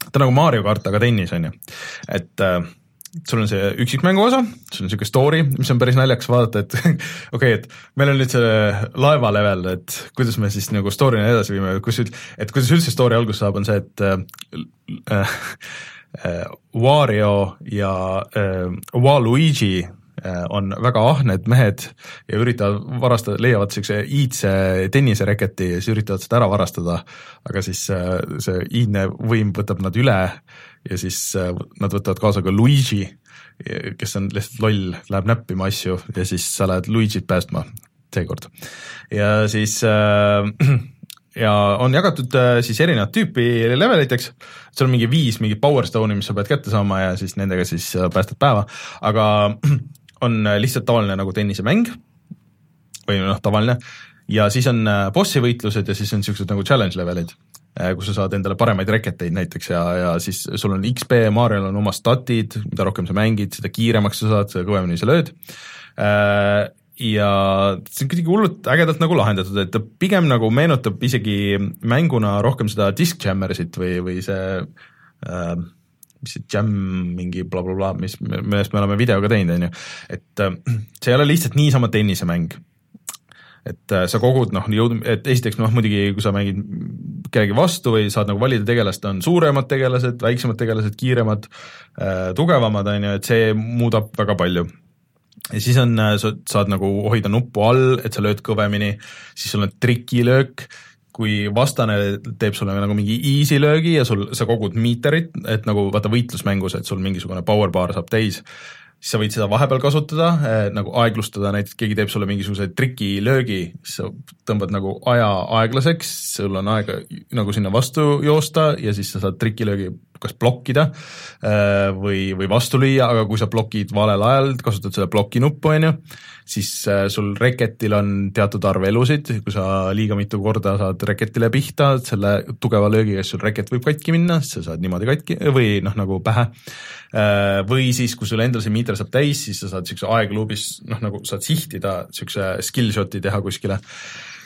ta on nagu Mario kart, aga tennis, on ju. et äh, sul on see üksikmängu osa, sul on niisugune story, mis on päris naljakas vaadata, et okei okay,, et meil on nüüd see laeva level, et kuidas me siis nagu story'na edasi viime, kus, et kuidas üldse story alguse saab, on see, et äh, äh, Wario ja äh, Waluigi äh, on väga ahned mehed ja üritavad varastada, leiavad niisuguse iidse tennisereketi ja siis üritavad seda ära varastada, aga siis äh, see iidne võim võtab nad üle ja siis äh, nad võtavad kaasa ka Luigi, kes on lihtsalt loll, läheb näppima asju ja siis sa lähed Luigi't päästma seekord. ja siis äh, ja on jagatud äh, siis erinevat tüüpi leveliteks, seal on mingi viis mingit power stone'i, mis sa pead kätte saama ja siis nendega siis päästad päeva, aga on lihtsalt tavaline nagu tennisemäng. Või noh, tavaline, ja siis on bossi võitlused ja siis on niisugused nagu challenge levelid Äh, kus sa saad endale paremaid reketeid näiteks ja, ja siis sul on XP, Mariol on oma statid, mida rohkem sa mängid, seda kiiremaks sa saad, seda kõvemini sa lööd. Äh, ja see on kuidagi hullult ägedalt nagu lahendatud, et ta pigem nagu meenutab isegi mänguna rohkem seda Disc Jammersit või, või see äh, mis see jam mingi blablabla bla, bla, mis, millest me oleme video ka teinud, on ju, et äh, see ei ole lihtsalt niisama tennisemäng et äh, sa kogud noh, jõud, et esiteks noh, muidugi kui sa mängid kellegi vastu või saad nagu valida tegelast, on suuremad tegelased, väiksemad tegelased, kiiremad äh,, tugevamad, on ju, et see muudab väga palju. Ja siis on, äh, sa saad nagu hoida nuppu all, et sa lööd kõvemini, siis sul on trikilöök, kui vastane teeb sulle nagu mingi easy löögi ja sul, sa kogud miiterit, et nagu vaata võitlusmängus, et sul mingisugune power bar saab täis, siis sa võid seda vahepeal kasutada eh,, nagu aeglustada, näiteks keegi teeb sulle mingisuguse trikilöögi, siis sa tõmbad nagu aja aeglaseks, sul on aega nagu sinna vastu joosta ja siis sa saad trikilöögi kas blokkida eh, või, või vastu lüüa, aga kui sa blokid valel ajal, kasutad seda bloki nuppu, on ju, siis äh, sul reketil on teatud arv elusid, kui sa liiga mitu korda saad reketile pihta, selle tugeva löögiga, siis sul reket võib katki minna, siis sa saad niimoodi katki või noh, nagu pähe. Äh, või siis, kui sul endal see miiter saab täis, siis sa saad niisuguse aegluubis noh, nagu saad sihtida niisuguse skill shot'i teha kuskile,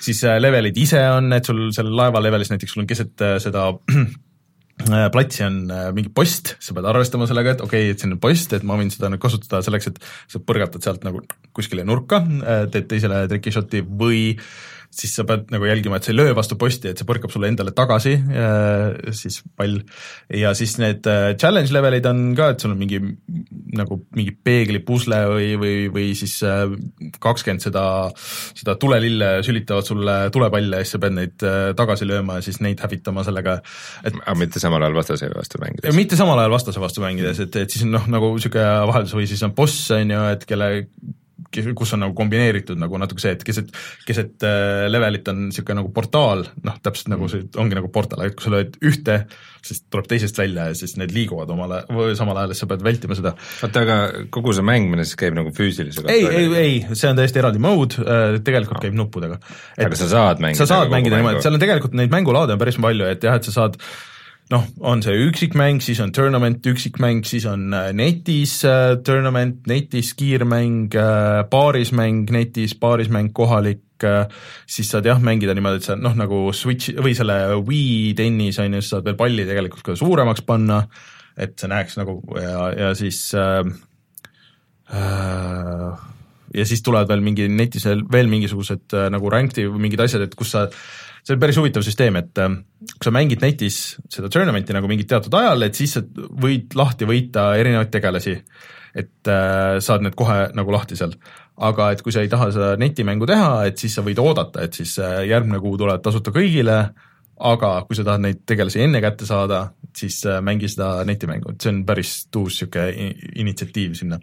siis äh, levelid ise on, et sul seal laeva levelis näiteks sul on keset seda platsi on äh, mingi post, sa pead arvestama sellega, et okei okay,, et siin on post, et ma võin seda nüüd kasutada selleks, et sa põrgatad sealt nagu kuskile nurka, äh, teed teisele trikishot'i või siis sa pead nagu jälgima, et see ei löö vastu posti, et see põrkab sulle endale tagasi, siis pall. ja siis need challenge levelid on ka, et sul on mingi nagu mingi peeglipusle või, või, või siis kakskümmend seda, seda tulelille sülitavad sulle tulepalle ja siis sa pead neid tagasi lööma ja siis neid hävitama sellega, et aga mitte samal ajal vastase vastu mängides? mitte samal ajal vastase vastu mängides, et, et siis on noh, nagu niisugune vaheldus või siis on boss, on ju, et kelle kus on nagu kombineeritud nagu natuke see, et keset, keset äh, levelit on niisugune nagu portaal, noh, täpselt nagu see ongi nagu portaal, et kui sa lööd ühte, siis tuleb teisest välja ja siis need liiguvad omale, või samal ajal, siis sa pead vältima seda. oota, aga kogu see mängimine siis käib nagu füüsilise ei, ei, ei, see on täiesti eraldi mode, äh, tegelikult no. käib nuppudega. aga sa saad mängida sa saad mängida niimoodi, seal on tegelikult neid mängulaade on päris palju, et jah, et sa saad noh, on see üksikmäng, siis on tournament üksikmäng, siis on äh, netis äh, tournament, netis kiirmäng äh,, paarismäng netis, paarismäng kohalik äh,, siis saad jah, mängida niimoodi, et sa noh, nagu Switch või selle Wii tennis on ju, sa saad veel palli tegelikult ka suuremaks panna, et see näeks nagu ja, ja siis äh, äh, ja siis tulevad veel mingi netis veel, mingisugused äh, nagu ranked või mingid asjad, et kus sa see on päris huvitav süsteem, et äh, kui sa mängid netis seda tournament'i nagu mingit teatud ajal, et siis sa võid lahti võita erinevaid tegelasi. et äh, saad need kohe nagu lahti seal. aga et kui sa ei taha seda netimängu teha, et siis sa võid oodata, et siis äh, järgmine kuu tulevad tasuta kõigile, aga kui sa tahad neid tegelasi enne kätte saada, siis äh, mängi seda netimängu, et see on päris uus niisugune initsiatiiv sinna.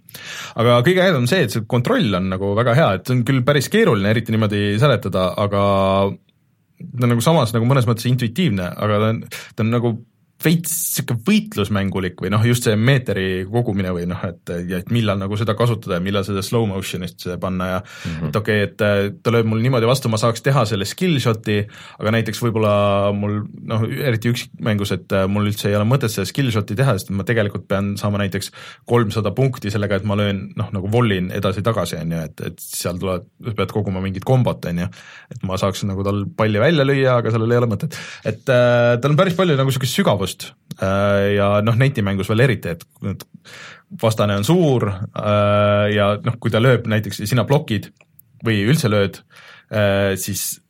aga kõige ägedam on see, et see kontroll on nagu väga hea, et see on küll päris keeruline eriti niimoodi seletada, aga ta on nagu samas nagu mõnes mõttes intuitiivne, aga ta on, ta on nagu veits sihuke võitlusmängulik või noh, just see meetri kogumine või noh, et, et millal nagu seda kasutada ja millal seda slow motion'ist panna ja mm -hmm. et okei okay,, et ta lööb mul niimoodi vastu, ma saaks teha selle skill shot'i, aga näiteks võib-olla mul noh, eriti üksikmängus, et mul üldse ei ole mõtet seda skill shot'i teha, sest ma tegelikult pean saama näiteks kolmsada punkti sellega, et ma löön noh, nagu vollin edasi-tagasi, on ju, et, et seal tuleb, pead koguma mingit kombot, on ju, et ma saaks nagu tal palli välja lüüa, aga sellel ei ole mõtet. et äh, tal on päris palju nagu niisugust sügavust tegevust äh, ja noh, netimängus veel eriti, et vastane on suur äh, ja noh, kui ta lööb näiteks, sina blokid või üldse lööd, äh, siis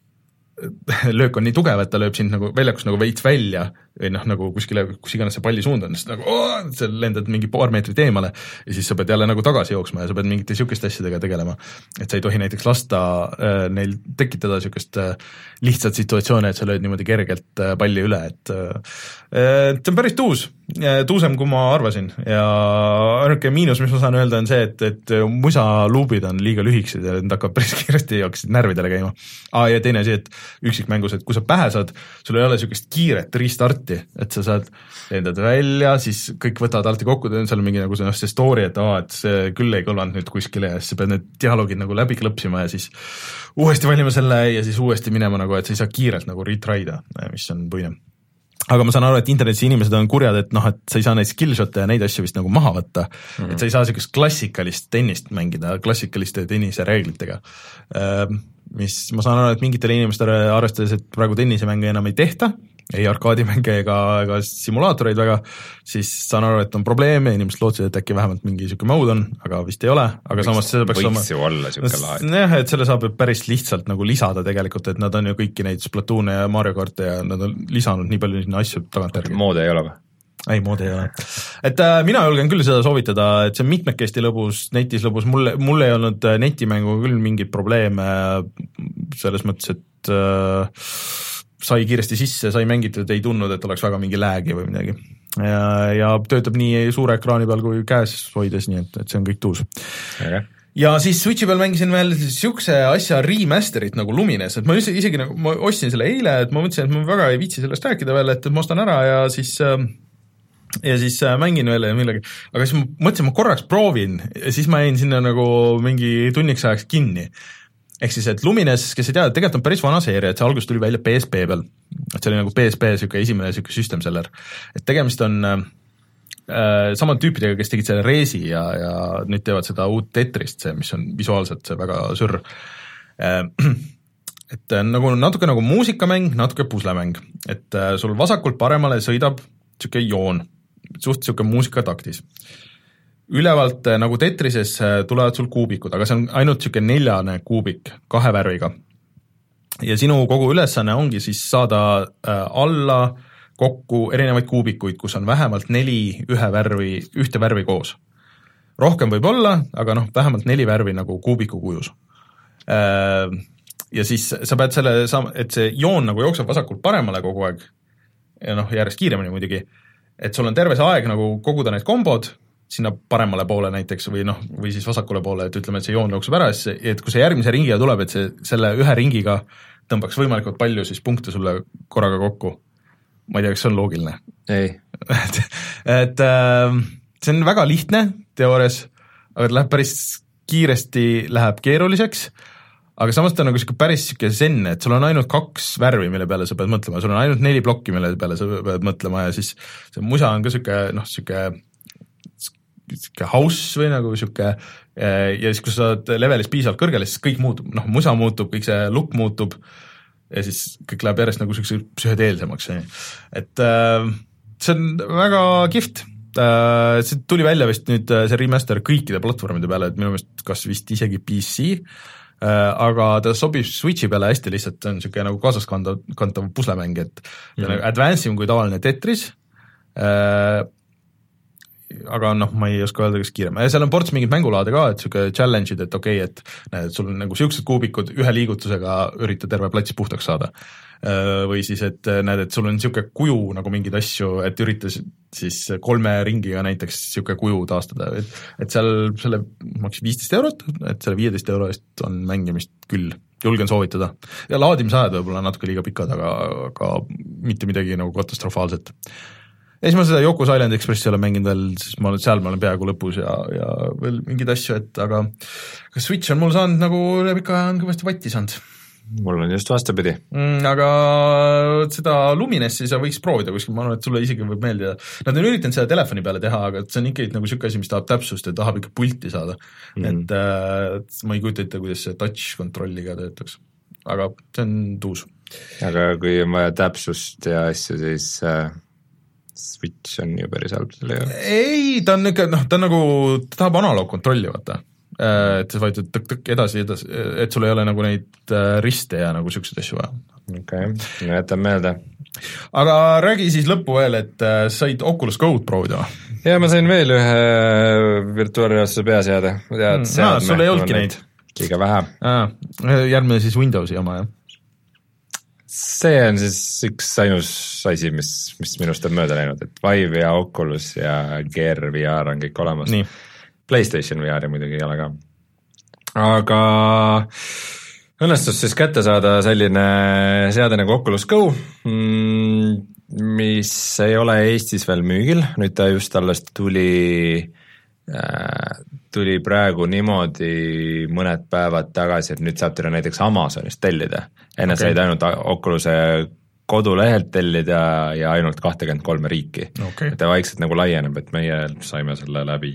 löök on nii tugev, et ta lööb sind nagu väljakust nagu veits välja või noh, nagu kuskile, kus iganes see palli suund on, siis nagu oo, sa lendad mingi paar meetrit eemale ja siis sa pead jälle nagu tagasi jooksma ja sa pead mingite niisuguste asjadega tegelema. et sa ei tohi näiteks lasta äh, neil tekitada niisugust äh, lihtsat situatsiooni, et sa lööd niimoodi kergelt äh, palli üle, et äh, see on päris tuus, tuusem, kui ma arvasin ja ainuke miinus, mis ma saan öelda, on see, et, et musaluubid on liiga lühikesed ja need hakkavad päris kiiresti, hakkasid närvidele käima ah,. ja teine asi, et üksikmängus, et kui sa pähe saad, sul ei ole niisugust kiiret restarti, alati, et sa saad, lendad välja, siis kõik võtavad alati kokku, seal on mingi nagu see, noh, see story, et aa, et see küll ei kõlvanud nüüd kuskile ja siis sa pead need dialoogid nagu läbi klõpsima ja siis uuesti valima selle ja siis uuesti minema nagu, et sa ei saa kiirelt nagu retry da, mis on puine aga ma saan aru, et internetis inimesed on kurjad, et noh, et sa ei saa neid skill shot'e ja neid asju vist nagu maha võtta mm, -hmm. et sa ei saa niisugust klassikalist tennist mängida klassikaliste tennise reeglitega. Ehm, mis ma saan aru, et mingitele inimestele, arvestades, et praegu tennisemänge enam ei tehta, ei arkaadimänge ega, ega simulaatoreid väga, siis saan aru, et on probleeme, inimesed lootsid, et äkki vähemalt mingi niisugune mode on, aga vist ei ole, aga võiks, samas see peaks olema võiks ju olla niisugune lahe. jah, et selle saab ju päris lihtsalt nagu lisada tegelikult, et nad on ju kõiki neid Splatoon'e ja Mario kart'e ja nad on lisanud nii palju sinna asju tagantjärgi. moodi ei ole või? ei, moodi ei ole. et äh, mina julgen küll seda soovitada, et see on mitmekesti lõbus, netis lõbus, mul, mul ei olnud äh, netimänguga küll mingeid probleeme selles mõttes, et äh, sai kiiresti sisse, sai mängitud, ei tundnud, et oleks väga mingi lag'i või midagi. ja, ja töötab nii suure ekraani peal kui käes hoides, nii et, et see on kõik tuus. Okay ja siis Switchi peal mängisin veel niisuguse asja remaster'it nagu Lumines, et ma üldse isegi nagu, ma ostsin selle eile, et ma mõtlesin, et ma väga ei viitsi sellest rääkida veel, et ma ostan ära ja siis äh, ja siis äh, mängin veel ja millegi, aga siis ma mõtlesin, ma korraks proovin ja siis ma jäin sinna nagu mingi tunniks ajaks kinni ehk siis, et Lumines, kes ei tea, tegelikult on päris vana seeria, et see alguses tuli välja PSP peal. et see oli nagu PSP niisugune esimene niisugune system seller. et tegemist on äh, äh samade tüüpidega, kes tegid selle Resi ja, ja nüüd teevad seda uut Tetrist, see, mis on visuaalselt see väga sürr äh,. et äh, nagu natuke nagu muusikamäng, natuke puslemäng, et äh, sul vasakult paremale sõidab niisugune joon, suht niisugune muusikataktis ülevalt äh, nagu Tetrises äh, tulevad sul kuubikud, aga see on ainult niisugune neljane kuubik kahe värviga. ja sinu kogu ülesanne ongi siis saada äh, alla kokku erinevaid kuubikuid, kus on vähemalt neli ühe värvi, ühte värvi koos. rohkem võib olla, aga noh, vähemalt neli värvi nagu kuubiku kujus. Ja siis sa pead selle saama, et see joon nagu jookseb vasakult paremale kogu aeg ja noh, järjest kiiremini muidugi, et sul on terve see aeg nagu koguda need kombod sinna paremale poole näiteks või noh, või siis vasakule poole, et ütleme, et see joon jookseb ära, siis et kui see järgmise ringiga tuleb, et see, selle ühe ringiga tõmbaks võimalikult palju siis punkte sulle korraga kokku. ma ei tea, kas see on loogiline? ei et, et äh, see on väga lihtne teoorias, aga ta läheb päris kiiresti, läheb keeruliseks, aga samas ta on nagu niisugune päris niisugune zen, et sul on ainult kaks värvi, mille peale sa pead mõtlema, sul on ainult neli plokki, mille peale sa pead mõtlema ja siis see musa on ka niisugune noh, niisugune sihuke house või nagu sihuke eh, ja siis, kui sa oled levelis piisavalt kõrgele, siis kõik muutub, noh, musa muutub, kõik see look muutub ja siis kõik läheb järjest nagu siukseks psühhedeelsemaks, on ju. et äh, see on väga kihvt äh, see tuli välja vist nüüd see remaster kõikide platvormide peale, et minu meelest kas vist isegi PC, aga ta sobib Switchi peale hästi lihtsalt, see on niisugune nagu kaasaskandav, kantav puslemäng, et mm -hmm. nagu advance im kui tavaline Tetris, aga noh, ma ei oska öelda, kas kiirem, seal on ports mingeid mängulaade ka, et niisugune challenge'id, et okei okay,, et näed, sul on nagu niisugused kuubikud, ühe liigutusega ürita terve plats puhtaks saada. Või siis, et näed, et sul on niisugune kuju nagu mingeid asju, et ürita siis kolme ringiga näiteks niisugune kuju taastada, et et seal selle maksis viisteist eurot, et selle viieteist euro eest on mängimist küll, julgen soovitada. ja laadimisajad võib-olla natuke liiga pikad, aga, aga mitte midagi nagu katastrofaalset ja siis ma seda Yoko's Island Expressi olen mänginud veel, siis ma olen, seal ma olen peaaegu lõpus ja, ja veel mingeid asju, et aga kas Switch on mul saanud nagu aja on kõvasti vatti saanud. mul on just vastupidi mm,. Aga seda Luminessi sa võiks proovida kuskil, ma arvan, et sulle isegi võib meeldida. Nad on üritanud seda telefoni peale teha, aga see on ikkagi nagu niisugune asi, mis tahab täpsust ja tahab ikka pulti saada mm. -hmm. et äh, ma ei kujuta ette, kuidas see touch kontrolliga töötaks. aga see on tuus. aga kui on vaja täpsust ja asju, siis äh Switch on ju päris halb selle jaoks. ei, ta on ikka noh, ta on nagu, ta tahab analoogkontrolli, vaata. Äh, et sa vajutad tõkk-tõkk edasi, edasi, et sul ei ole nagu neid äh, riste ja nagu niisuguseid asju vaja. okei okay., jätan meelde. aga räägi siis lõppu veel, et äh, said Oculus Go'd proovida või? jaa, ma sain veel ühe virtuaalreaalsuse peaseade, tead mm,. sul ei olnudki neid? liiga vähe. järgmine siis Windowsi oma, jah? See on siis üks ainus asi, mis, mis minust on mööda läinud, et Vive ja Oculus ja Gear VR on kõik olemas. Playstation VR-i muidugi ei ole ka. aga õnnestus siis kätte saada selline seade nagu Oculus Go mm,, mis ei ole Eestis veel müügil, nüüd ta just alles tuli äh, tuli praegu niimoodi mõned päevad tagasi, et nüüd saab teda näiteks Amazonist tellida. enne okay. said ainult Oculus'e kodulehelt tellida ja ainult kahtekümmet kolme riiki okay.. ta vaikselt nagu laieneb, et meie saime selle läbi,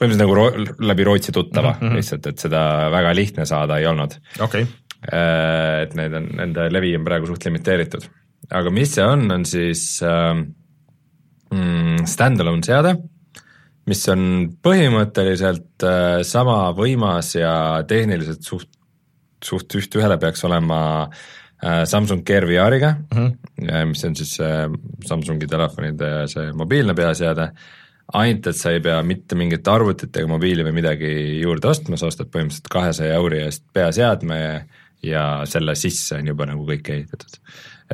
põhimõtteliselt nagu ro-, läbi Rootsi tuttava mm -hmm. lihtsalt, et seda väga lihtne saada ei olnud okay.. Äh, et need on, nende levi on praegu suht limiteeritud. aga mis see on, on siis äh, mm, stand-alone seade mis on põhimõtteliselt äh, sama võimas ja tehniliselt suht, suht üht-ühele peaks olema äh, Samsung Gear VR-iga mm, -hmm. mis on siis Samsungi telefonide see mobiilne peaseade, ainult et sa ei pea mitte mingit arvutit ega mobiili või midagi juurde ostma, sa ostad põhimõtteliselt kahesaja euri eest peaseadme ja selle sisse on juba nagu kõik ehitatud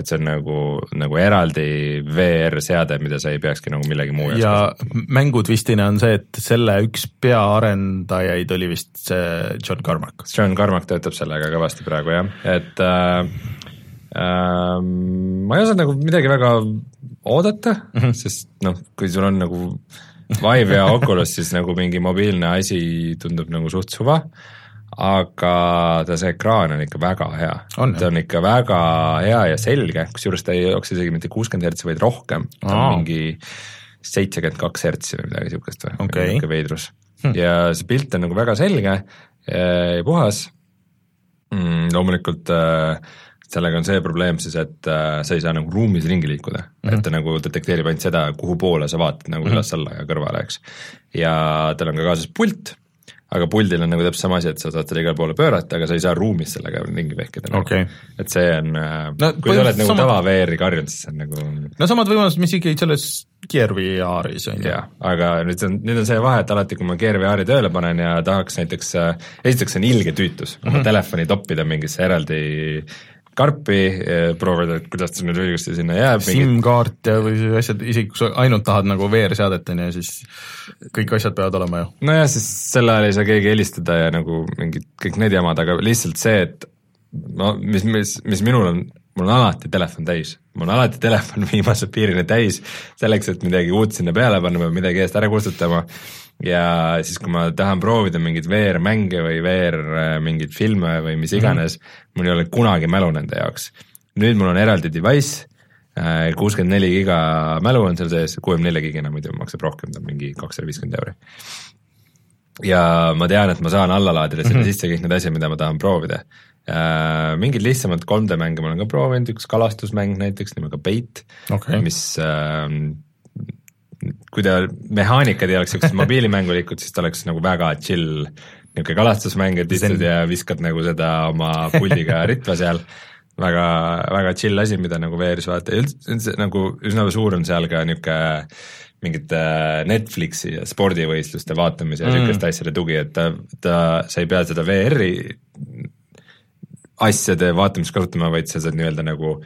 et see on nagu, nagu eraldi VR-seade, mida sa ei peakski nagu millegi muu jaoks ja mängutvistine on see, et selle üks peaarendajaid oli vist see John Carmack. John Carmack töötab sellega kõvasti praegu jah, et äh, äh, ma ei osanud nagu midagi väga oodata mm, -hmm. sest noh, kui sul on nagu Vive ja Oculus, siis nagu mingi mobiilne asi tundub nagu suht suva aga ta see ekraan on ikka väga hea. ta on ikka väga hea ja selge, kusjuures ta ei jookse isegi mitte kuuskümmend hertsi, vaid rohkem, ta on mingi seitsekümmend kaks hertsi või midagi niisugust või okay., niisugune veidrus hm.. ja see pilt on nagu väga selge ja puhas mm,, loomulikult äh, sellega on see probleem siis, et äh, sa ei saa nagu ruumis ringi liikuda mm, -hmm. et ta nagu detekteerib ainult seda, kuhu poole sa vaatad nagu mm -hmm. üles-alla ja kõrvale, eks. ja tal on ka kaasas pult aga puldil on nagu täpselt sama asi, et sa saad selle igale poole pöörata, aga sa ei saa ruumis sellega ringi vehkida nagu. okay.. et see on äh, no,, kui sa oled nagu sama... tava VR-i karjunud, siis see on nagu no samad võimalused, mis ikkagi selles Gear VR-is on ju. aga nüüd on, nüüd on see vahe, et alati, kui ma Gear VR-i tööle panen ja tahaks näiteks, äh, esiteks see on ilge tüütus mm, -hmm. oma telefoni toppida mingisse eraldi karpi, proovida, et kuidas ta nüüd õigesti sinna jääb. SIM-kaart ja või asjad, isegi kui sa ainult tahad nagu VR-seadet, on ju, siis kõik asjad peavad olema ju. nojah, siis sel ajal ei saa keegi helistada ja nagu mingid kõik need jamad, aga lihtsalt see, et no mis, mis, mis minul on, mul on alati telefon täis, mul on alati telefon viimase piirini täis, selleks, et midagi uut sinna peale panna, peab midagi eest ära kustutama ja siis, kui ma tahan proovida mingeid VR-mänge või VR äh, mingeid filme või mis mhm. iganes mm, -hmm. mul ei ole kunagi mälu nende jaoks. nüüd mul on eraldi device, äh, kuuskümmend neli giga mälu on seal sees, kuuekümne nelja gigina muidu maksab rohkem, ta on mingi kakssada viiskümmend euri. Ja ma tean, et ma saan alla laadida sinna mm -hmm. sisse kõik need asjad, mida ma tahan proovida. Uh, mingeid lihtsamalt 3D mänge ma olen ka proovinud, üks kalastusmäng näiteks nimega Bait okay., mis uh, kui ta, mehaanikad ei oleks siuksed mobiilimängulikud, siis ta oleks nagu väga chill niisugune kalastusmäng, et istud ja viskad nagu seda oma puldiga ritva seal, väga, väga chill asi, mida nagu VR-is vaadata ja üldse, üldse nagu üsna suur on seal ka niisugune mingite Netflixi ja spordivõistluste vaatamise ja niisuguste mm. asjade tugi, et ta, ta, sa ei pea seda VR-i asjade vaatamist kasutama, vaid sa saad nii-öelda nagu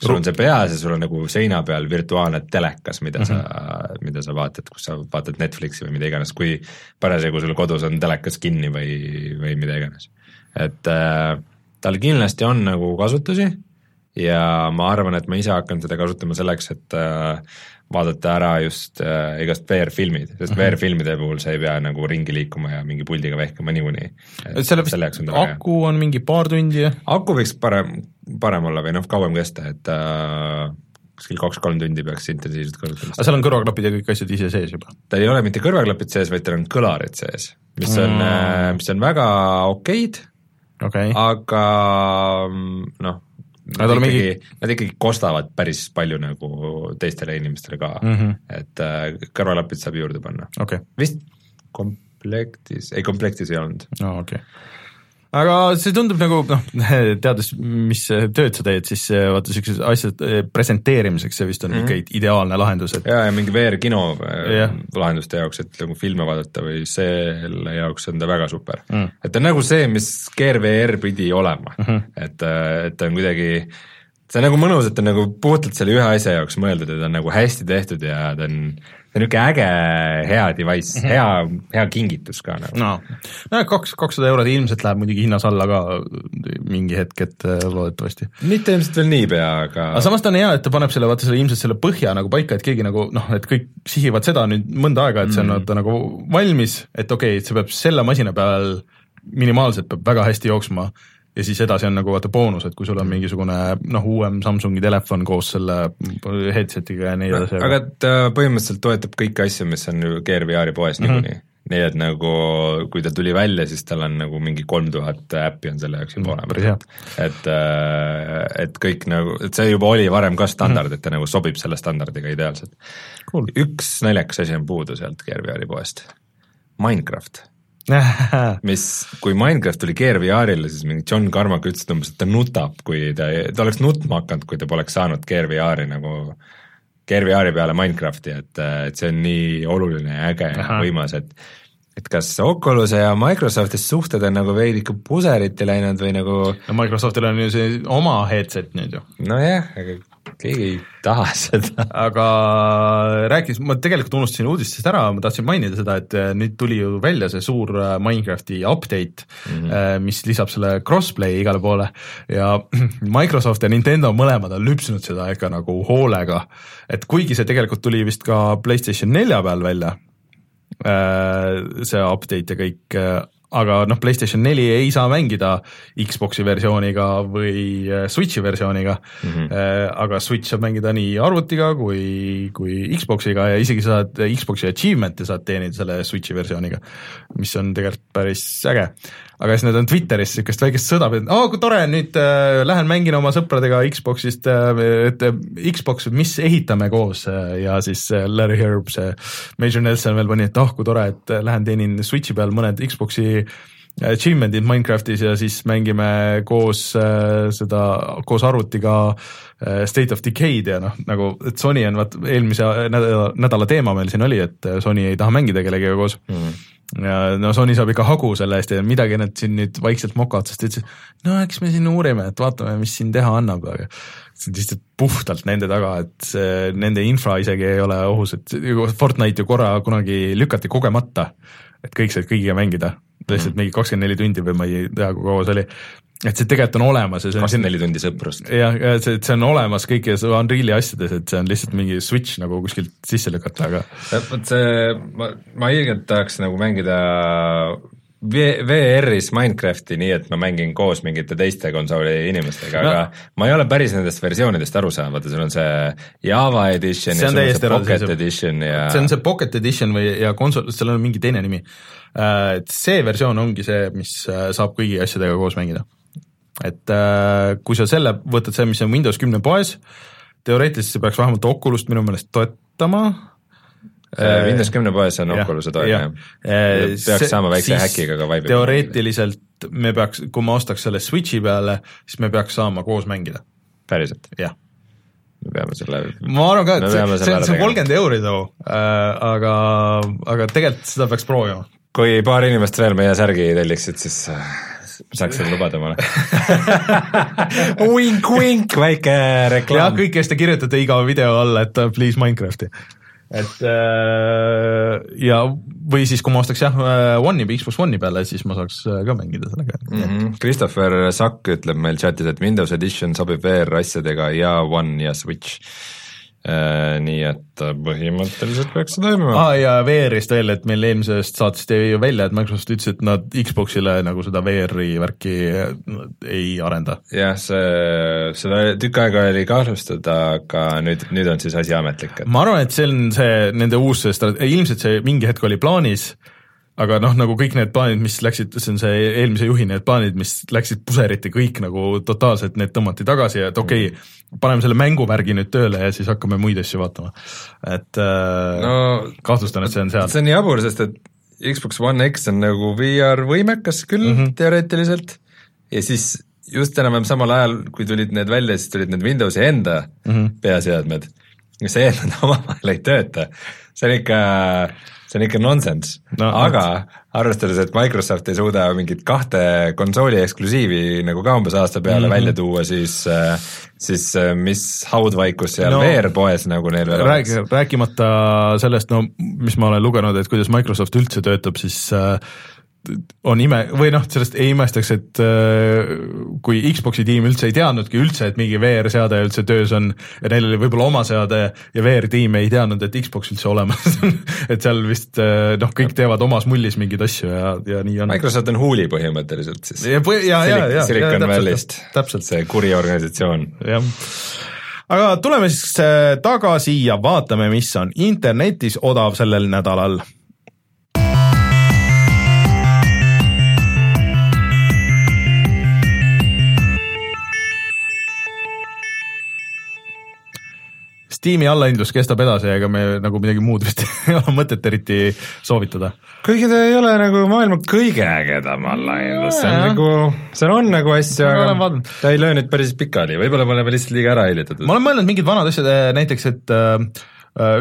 sul on see peas ja sul on nagu seina peal virtuaalne telekas, mida mm -hmm. sa, mhm. mida sa vaatad, kus sa vaatad Netflixi või mida iganes, kui parasjagu sul kodus on telekas kinni või, või mida iganes. et äh, tal kindlasti on nagu kasutusi ja ma arvan, et ma ise hakkan seda kasutama selleks, et äh, vaadata ära just äh, igast VR-filmid, sest mm -hmm. VR-filmide puhul sa ei pea nagu ringi liikuma ja mingi puldiga vehkima niikuinii. selle vist aku on mingi paar tundi? aku võiks parem, parem olla või noh, kauem kesta, et äh, kuskil kaks-kolm tundi peaks intensiivselt kasutada. aga seal on kõrvaklapid ja kõik asjad ise sees juba? tal ei ole mitte kõrvaklapid sees, vaid tal on kõlarid sees, mis on mm., mis on väga okeid okay., aga noh Nad, ikkagi, mingi... nad ikkagi kostavad päris palju nagu teistele inimestele ka mm, -hmm. et äh, kõrvalapid saab juurde panna okay.. vist komplektis, ei komplektis ei olnud. aa, okei okay aga see tundub nagu noh, teades, mis tööd sa teed, siis vaata niisuguse asjade eh, presenteerimiseks see vist on mm -hmm. ikka ideaalne lahendus, et jaa, ja mingi VR-kino yeah. Lahenduste jaoks, et nagu filme vaadata või selle jaoks on ta väga super mm.. et ta on nagu see, mis Gear VR pidi olema mm, -hmm. et, et ta on kuidagi see on nagu mõnus, et ta on nagu puhtalt selle ühe asja jaoks mõeldud ja ta on nagu hästi tehtud ja ta on see on niisugune äge, hea device mm, -hmm. hea, hea kingitus ka nagu. no, no kaks, kakssada eurot ilmselt läheb muidugi hinnas alla ka mingi hetk, et äh, loodetavasti. mitte ilmselt veel niipea, aga aga samas ta on hea, et ta paneb selle, vaata selle ilmselt selle põhja nagu paika, et keegi nagu noh, et kõik sihivad seda nüüd mõnda aega, et see on mm -hmm. nagu valmis, et okei okay,, et see peab selle masina peal minimaalselt peab väga hästi jooksma ja siis edasi on nagu vaata boonus, et kui sul on mm. mingisugune noh, uuem Samsungi telefon koos selle headset'iga ja nii edasi. aga ta põhimõtteliselt toetab kõiki asju, mis on ju Gear VR-i poes mm -hmm. niikuinii. nii et nagu kui ta tuli välja, siis tal on nagu mingi kolm tuhat äppi on selle jaoks juba mm, olemas. et, äh, et kõik nagu, et see juba oli varem ka standard mm, -hmm. et ta nagu sobib selle standardiga ideaalselt cool.. üks naljakas asi on puudu sealt Gear VR-i poest, Minecraft mis, kui Minecraft tuli Gear VR-ile, siis mingi John Carmack ütles, et umbes, et ta nutab, kui ta, ta oleks nutma hakanud, kui ta poleks saanud Gear VR-i nagu, Gear VR-i peale Minecrafti, et, et see on nii oluline ja äge ja võimas, et et kas Oculus'e ja Microsofti suhted on nagu veidike puseriti läinud või nagu no Microsoftil on ju see oma headset nüüd ju. nojah, aga keegi ei taha seda. aga rääkis, ma tegelikult unustasin uudistest ära, ma tahtsin mainida seda, et äh, nüüd tuli ju välja see suur äh, Minecrafti update mm, -hmm. mis lisab selle crossplay'i igale poole ja Microsoft ja Nintendo mõlemad on lüpsnud seda ikka nagu hoolega, et kuigi see tegelikult tuli vist ka PlayStation nelja peal välja, see update ja kõik, aga noh, PlayStation neli ei saa mängida Xbox'i versiooniga või äh, Switch'i versiooniga mm, -hmm. aga Switch saab mängida nii arvutiga kui, kui Xbox'iga ja isegi saad Xbox'i achievement'e saad teenida selle Switch'i versiooniga, mis on tegelikult päris äge aga siis nad on Twitteris niisugust väikest sõda pidanud, aa kui tore, nüüd äh, lähen mängin oma sõpradega Xbox'ist äh,, et äh, Xbox, mis ehitame koos? Äh, ja siis äh, Larry Herb, see Major Nelson veel pani, et ah oh, kui tore, et äh, lähen teenin Switch'i peal mõned Xbox'i achievement'id Minecraftis ja siis mängime koos äh, seda, koos arvutiga äh, State of Decay'd ja noh, nagu et Sony on vaat eelmise nädala, nädala teema meil siin oli, et Sony ei taha mängida kellegagi koos. Mm. -hmm ja no Sony saab ikka hagu selle eest ja midagi nad siin nüüd vaikselt mokavad, sest ta ütles, no eks me siin uurime, et vaatame, mis siin teha annab, aga see on lihtsalt puhtalt nende taga, et see, nende infra isegi ei ole ohus, et Fortnite ju korra kunagi lükati kogemata, et kõik said kõigiga mängida, lihtsalt mingi kakskümmend neli tundi või ma ei tea, kui kaua see oli, et see tegelikult on olemas ja see kakskümmend neli tundi sõprust. jah, ja see, see on olemas kõikides Unreali asjades, et see on lihtsalt mingi switch nagu kuskilt sisse lükata, aga vot see, ma, ma ilgelt tahaks nagu mängida VR-is Minecrafti nii, et ma mängin koos mingite teiste konsooli inimestega no., aga ma ei ole päris nendest versioonidest aru saanud, vaata sul on see Java edition see ja sul on see Pocket edition ja see on see Pocket edition või, ja konsol, seal on mingi teine nimi. Äh, et see versioon ongi see, mis äh, saab kõigi asjadega koos mängida et äh, kui sa selle võtad, see, mis on Windows kümne poes, teoreetiliselt see peaks vähemalt Oculus't minu meelest toetama Windows kümne poes on Oculus'e toega, jah? peaks saama väikse häkiga ka Vibe'i. teoreetiliselt me peaks, kui ma ostaks selle Switchi peale, siis me peaks saama koos mängida. päriselt? jah me peame selle ma arvan ka, et see, see, see on kolmkümmend euri too äh,, aga, aga tegelikult seda peaks proovima. kui paar inimest veel meie särgi telliksid, siis äh, saaks seda lubada omale Vink-vink, väike reklaam. jah, kõik, kes te kirjutate iga video alla, et please Minecrafti et äh, ja, või siis, kui ma ostaks jah, äh, One'i, Xbox One'i peale, siis ma saaks äh, ka mängida sellega mm. -hmm. Christopher Sakk ütleb meil chatis, et Windows Edition sobib VR-asjadega ja One ja Switch Äh, nii et põhimõtteliselt peaks see toimima. aa ah, ja VR-ist veel, et meil eelmisest saatest jäi ju välja, et Microsoft ütles, et nad Xbox'ile nagu seda VR-i värki ei arenda. jah, see, seda tükk aega oli kahtlustada, aga nüüd, nüüd on siis asi ametlik et.... ma arvan, et see on see nende uus strate-, ilmselt see mingi hetk oli plaanis, aga noh, nagu kõik need plaanid, mis läksid, see on see eelmise juhi need plaanid, mis läksid puseriti kõik nagu totaalselt, need tõmmati tagasi ja et okei okay, paneme selle mänguvärgi nüüd tööle ja siis hakkame muid asju vaatama. et äh, no, kahtlustan, et see on seal. see on nii jabur, sest et Xbox One X on nagu VR võimekas küll mm -hmm. teoreetiliselt ja siis just enam-vähem samal ajal, kui tulid need välja, siis tulid need Windowsi enda mm -hmm. peaseadmed, see, et nad omavahel ei tööta, see on ikka see on ikka nonsense no,, aga arvestades, et Microsoft ei suuda mingit kahte konsooli eksklusiivi nagu ka umbes aasta peale mm -hmm. välja tuua, siis siis mis haudvaikus seal no, VR-poes nagu neil veel räägi, oleks? rääkimata sellest, no mis ma olen lugenud, et kuidas Microsoft üldse töötab, siis äh, on ime, või noh, sellest ei imestaks, et äh, kui Xbox'i tiim üldse ei teadnudki üldse, et mingi VR-seade üldse töös on ja neil oli võib-olla oma seade ja VR-tiim ei teadnud, et Xbox üldse olemas on et seal vist äh, noh, kõik teevad omas mullis mingeid asju ja, ja nii on. Microsoft on huuli põhimõtteliselt siis. ja, ja, ja, ja, Silicon Valley'st, see kuri organisatsioon. jah aga tuleme siis äh, tagasi ja vaatame, mis on internetis odav sellel nädalal Steam'i allahindlus kestab edasi, ega me nagu midagi muud vist ei ole mõtet eriti soovitada. kuigi ta ei ole nagu maailma kõige ägedam allahindlus, see on nagu, seal on nagu asju, aga ta ei löö nüüd päris pikali, võib-olla me oleme lihtsalt liiga ära hellitatud. ma olen mõelnud mingid vanad asjad, eh, näiteks et äh,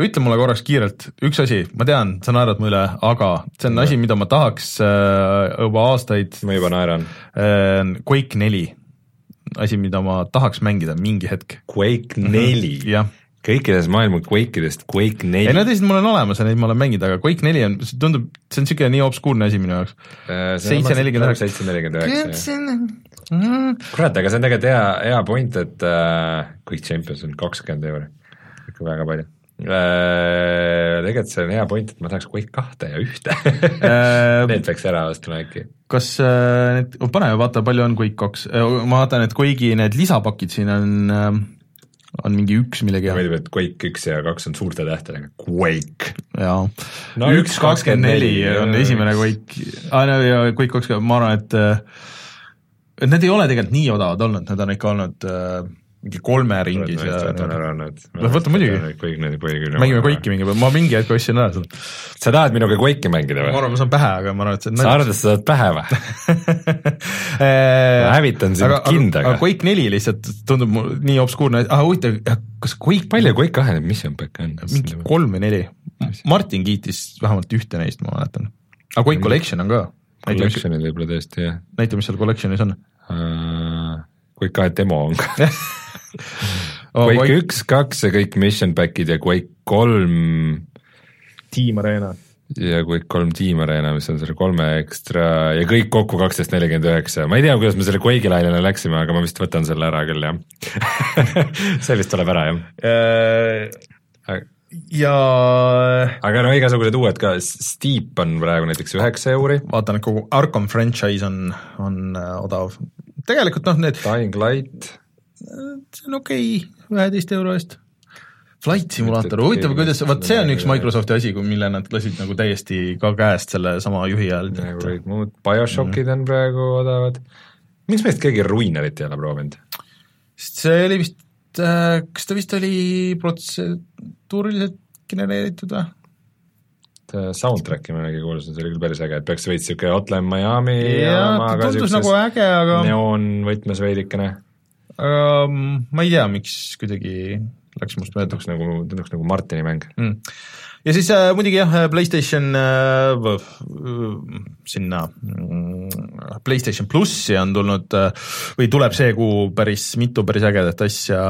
ütle mulle korraks kiirelt, üks asi, ma tean, sa naerad mu üle, aga see on ja. asi, mida ma tahaks äh, juba aastaid ma juba naeran äh,. Quake neli, asi, mida ma tahaks mängida mingi hetk. Quake neli? jah kõikidest maailma Quake'idest Quake neli. ei no teised mul on olemas ja neid ma olen mänginud, aga Quake neli on, see tundub, see on niisugune nii obskuurne asi minu jaoks. Äh, seitse nelikümmend üheksa. seitse nelikümmend üheksa, kurat, aga see on tegelikult hea, hea point, et äh, Quake Champions on kakskümmend euri, ikka väga palju äh,. Tegelikult see on hea point, et ma tahaks Quake kahte ja ühte äh, Need peaks ära ostma äkki. kas need, pane vaata, palju on Quake kaks, ma vaatan, et Quake'i need lisapakid siin on on mingi üks millegi meeldib, et Quake üks ja kaks on suurte tähtedega, Quake. jaa. No,, üks kakskümmend neli on esimene Quake, aa no ja Quake kaks, ma arvan, et et need ei ole tegelikult nii odavad olnud, need on ikka olnud äh, mingi kolme ringis ja noh, võta muidugi. mängime Quake'i mingi päev, ma mingi hetk ostsin ära seda. sa tahad minuga Quake'i mängida või? ma arvan, ma saan pähe, aga ma arvan, et see on sa arvad, et sa saad pähe või ma hävitan sind kindaga. aga Quake neli lihtsalt tundub mul nii obskuurne, ah huvitav, kas Quake palju Quake kahe need mission pack'e on? mingi kolm või neli. Martin kiitis vähemalt ühte neist, ma mäletan. aga Quake Collection on ka. Collection'id võib-olla tõesti, jah. näita, mis seal Collection'is on uh,. Quake kahe demo on ka oh, Quake Quake... üks, kaks ja kõik mission back'id ja Quake kolm. Team Arena. ja Quake kolm Team Arena, mis on selle kolme ekstra ja kõik kokku kaksteist nelikümmend üheksa, ma ei tea, kuidas me selle Quake'i lainele läksime, aga ma vist võtan selle ära küll, jah see vist tuleb ära, jah äh, ja aga no igasugused uued ka, Steep on praegu näiteks üheksa euri. vaatan, et kogu Arkham franchise on, on äh, odav. tegelikult noh, need Dying Light see on okei okay, üheteist euro eest. Flight simulaator, huvitav, kuidas, vot see on üks Microsofti asi, mille nad lasid nagu täiesti ka käest selle sama juhi ajal. kõik muud, BioShockid mm. on praegu odavad. miks meist keegi Ruinerit ei ole proovinud? sest see oli vist äh,, kas ta vist oli protseduuriliselt genereeritud või? soundtrack'i ma mingi kuulsin, see oli küll päris äge, et peaks veits niisugune Hotline Miami jaa, ta tundus nagu äge, aga neoonvõtmes veidikene um,. Ma ei tea, miks kuidagi läks must mööda. tunduks nagu, tunduks nagu Martini mäng mm ja siis äh, muidugi jah, PlayStation äh, sinna äh, PlayStation plussi on tulnud äh, või tuleb see kuu päris mitu päris ägedat asja,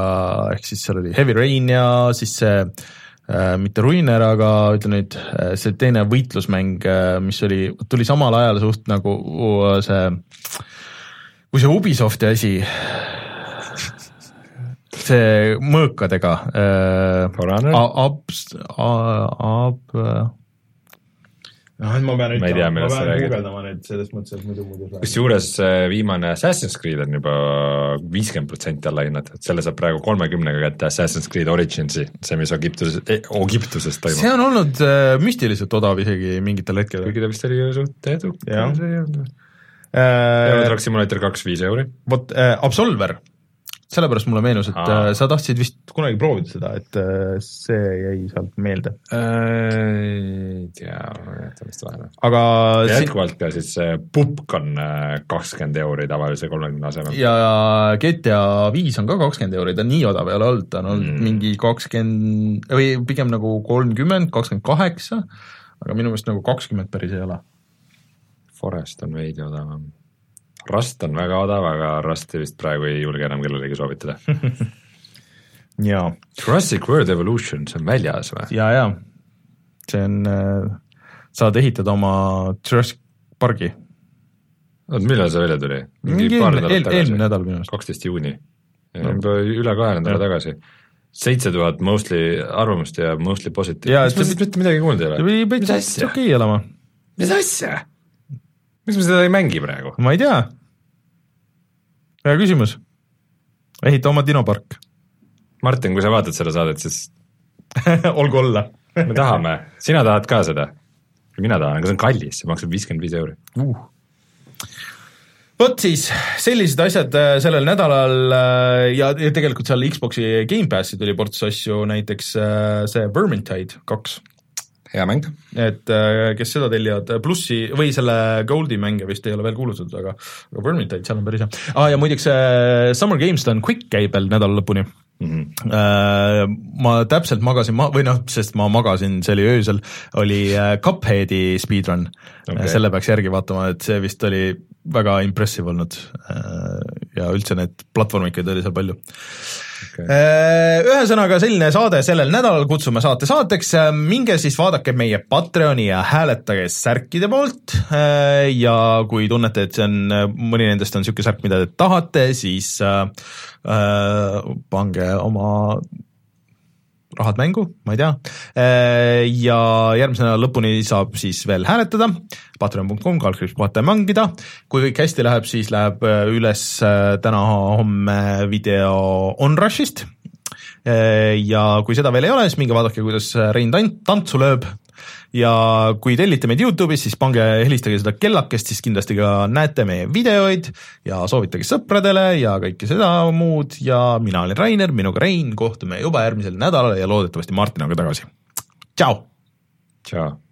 ehk siis seal oli Heavy Rain ja siis see äh, mitte Ruiner, aga ütle nüüd äh, see teine võitlusmäng äh,, mis oli, tuli samal ajal suht nagu see, kui see Ubisofti asi see mõõkadega äh,. Abs-, ab-, noh, ma pean ütlema, ma, pean guugeldama nüüd selles mõttes, et muidu muidu kusjuures viimane Assassin's Creed on juba viiskümmend protsenti alla hinnatud, selle saab praegu kolmekümnega kätte Assassin's Creed Originsi, see, mis Egiptuses eh,, Egiptuses toimub. see on olnud äh, müstiliselt odav isegi mingitel hetkedel. kuigi ta vist oli suht edukas. Euro Truck Simulator kaks, viis euri. vot äh, Absolver sellepärast mulle meenus, et Aa. Äh, sa tahtsid vist kunagi proovida seda, et äh, see jäi sealt meelde. ei tea, ma ei mäleta vist vahele. aga jätkuvalt ka siis see pupk on äh, kakskümmend euri tavalise kolmekümne asemel. ja GTA viis on ka kakskümmend euri, ta nii odav ei ole olnud, ta on olnud mm. mingi kakskümmend või pigem nagu kolmkümmend, kakskümmend kaheksa, aga minu meelest nagu kakskümmend päris ei ole. Forest on veidi odavam Rust on väga odav, aga Rusti vist praegu ei julge enam kellelegi soovitada jaa. Jurassic World Evolution, see on väljas või? jaa, jaa. see on äh,, saad ehitada oma Jurassic Parki. oot, millal see välja tuli? mingi eelmine, eel, eelmine nädal minu arust. kaksteist juuni, juba üle kahe nädala tagasi seitse tuhat mostly arvamust ja mostly ma mitte midagi kuulnud ei ole? pidi täitsa okei olema. mis asja? Miks me seda ei mängi praegu? ma ei tea. hea küsimus. ehita oma dinopark. Martin, kui sa vaatad seda saadet, siis olgu olla me tahame, sina tahad ka seda? mina tahan, aga see on kallis, see maksab viiskümmend viis euri uh vot siis, sellised asjad äh, sellel nädalal äh, ja, ja tegelikult seal Xbox'i Gamepassi tuli ports asju, näiteks äh, see Vermintide kaks hea mäng. et äh, kes seda tellivad, plussi või selle Goldi mänge vist ei ole veel kuulutatud, aga aga Vermintide seal on päris hea ah,. ja muideks äh, Summer Games Done Quick käib veel nädala lõpuni mm. -hmm. Ma täpselt magasin ma-, või noh, sest ma magasin, see oli öösel, oli Cupheadi speedrun okay., selle peaks järgi vaatama, et see vist oli väga impressive olnud. Ja üldse need platvormikaid oli seal palju. Okay.. Äh, ühesõnaga selline saade sellel nädalal, kutsume saate saateks, minge siis vaadake meie Patreoni ja hääletage särkide poolt. Äh, ja kui tunnete, et see on, mõni nendest on niisugune särk, mida te tahate, siis äh, äh pange oma rahad mängu, ma ei tea. Äh, ja järgmise nädala lõpuni saab siis veel hääletada, patreon.com, kaldkriips puhata ja mängida. kui kõik hästi läheb, siis läheb äh, üles äh, täna-homme video Onrushist. ja kui seda veel ei ole, siis minge vaadake, kuidas Rein tant-, tantsu lööb ja kui tellite meid Youtube'is, siis pange, helistage seda kellakest, siis kindlasti ka näete meie videoid ja soovitage sõpradele ja kõike seda muud ja mina olen Rainer, minuga Rein, kohtume juba järgmisel nädalal ja loodetavasti Martinaga tagasi. tšau! tšau!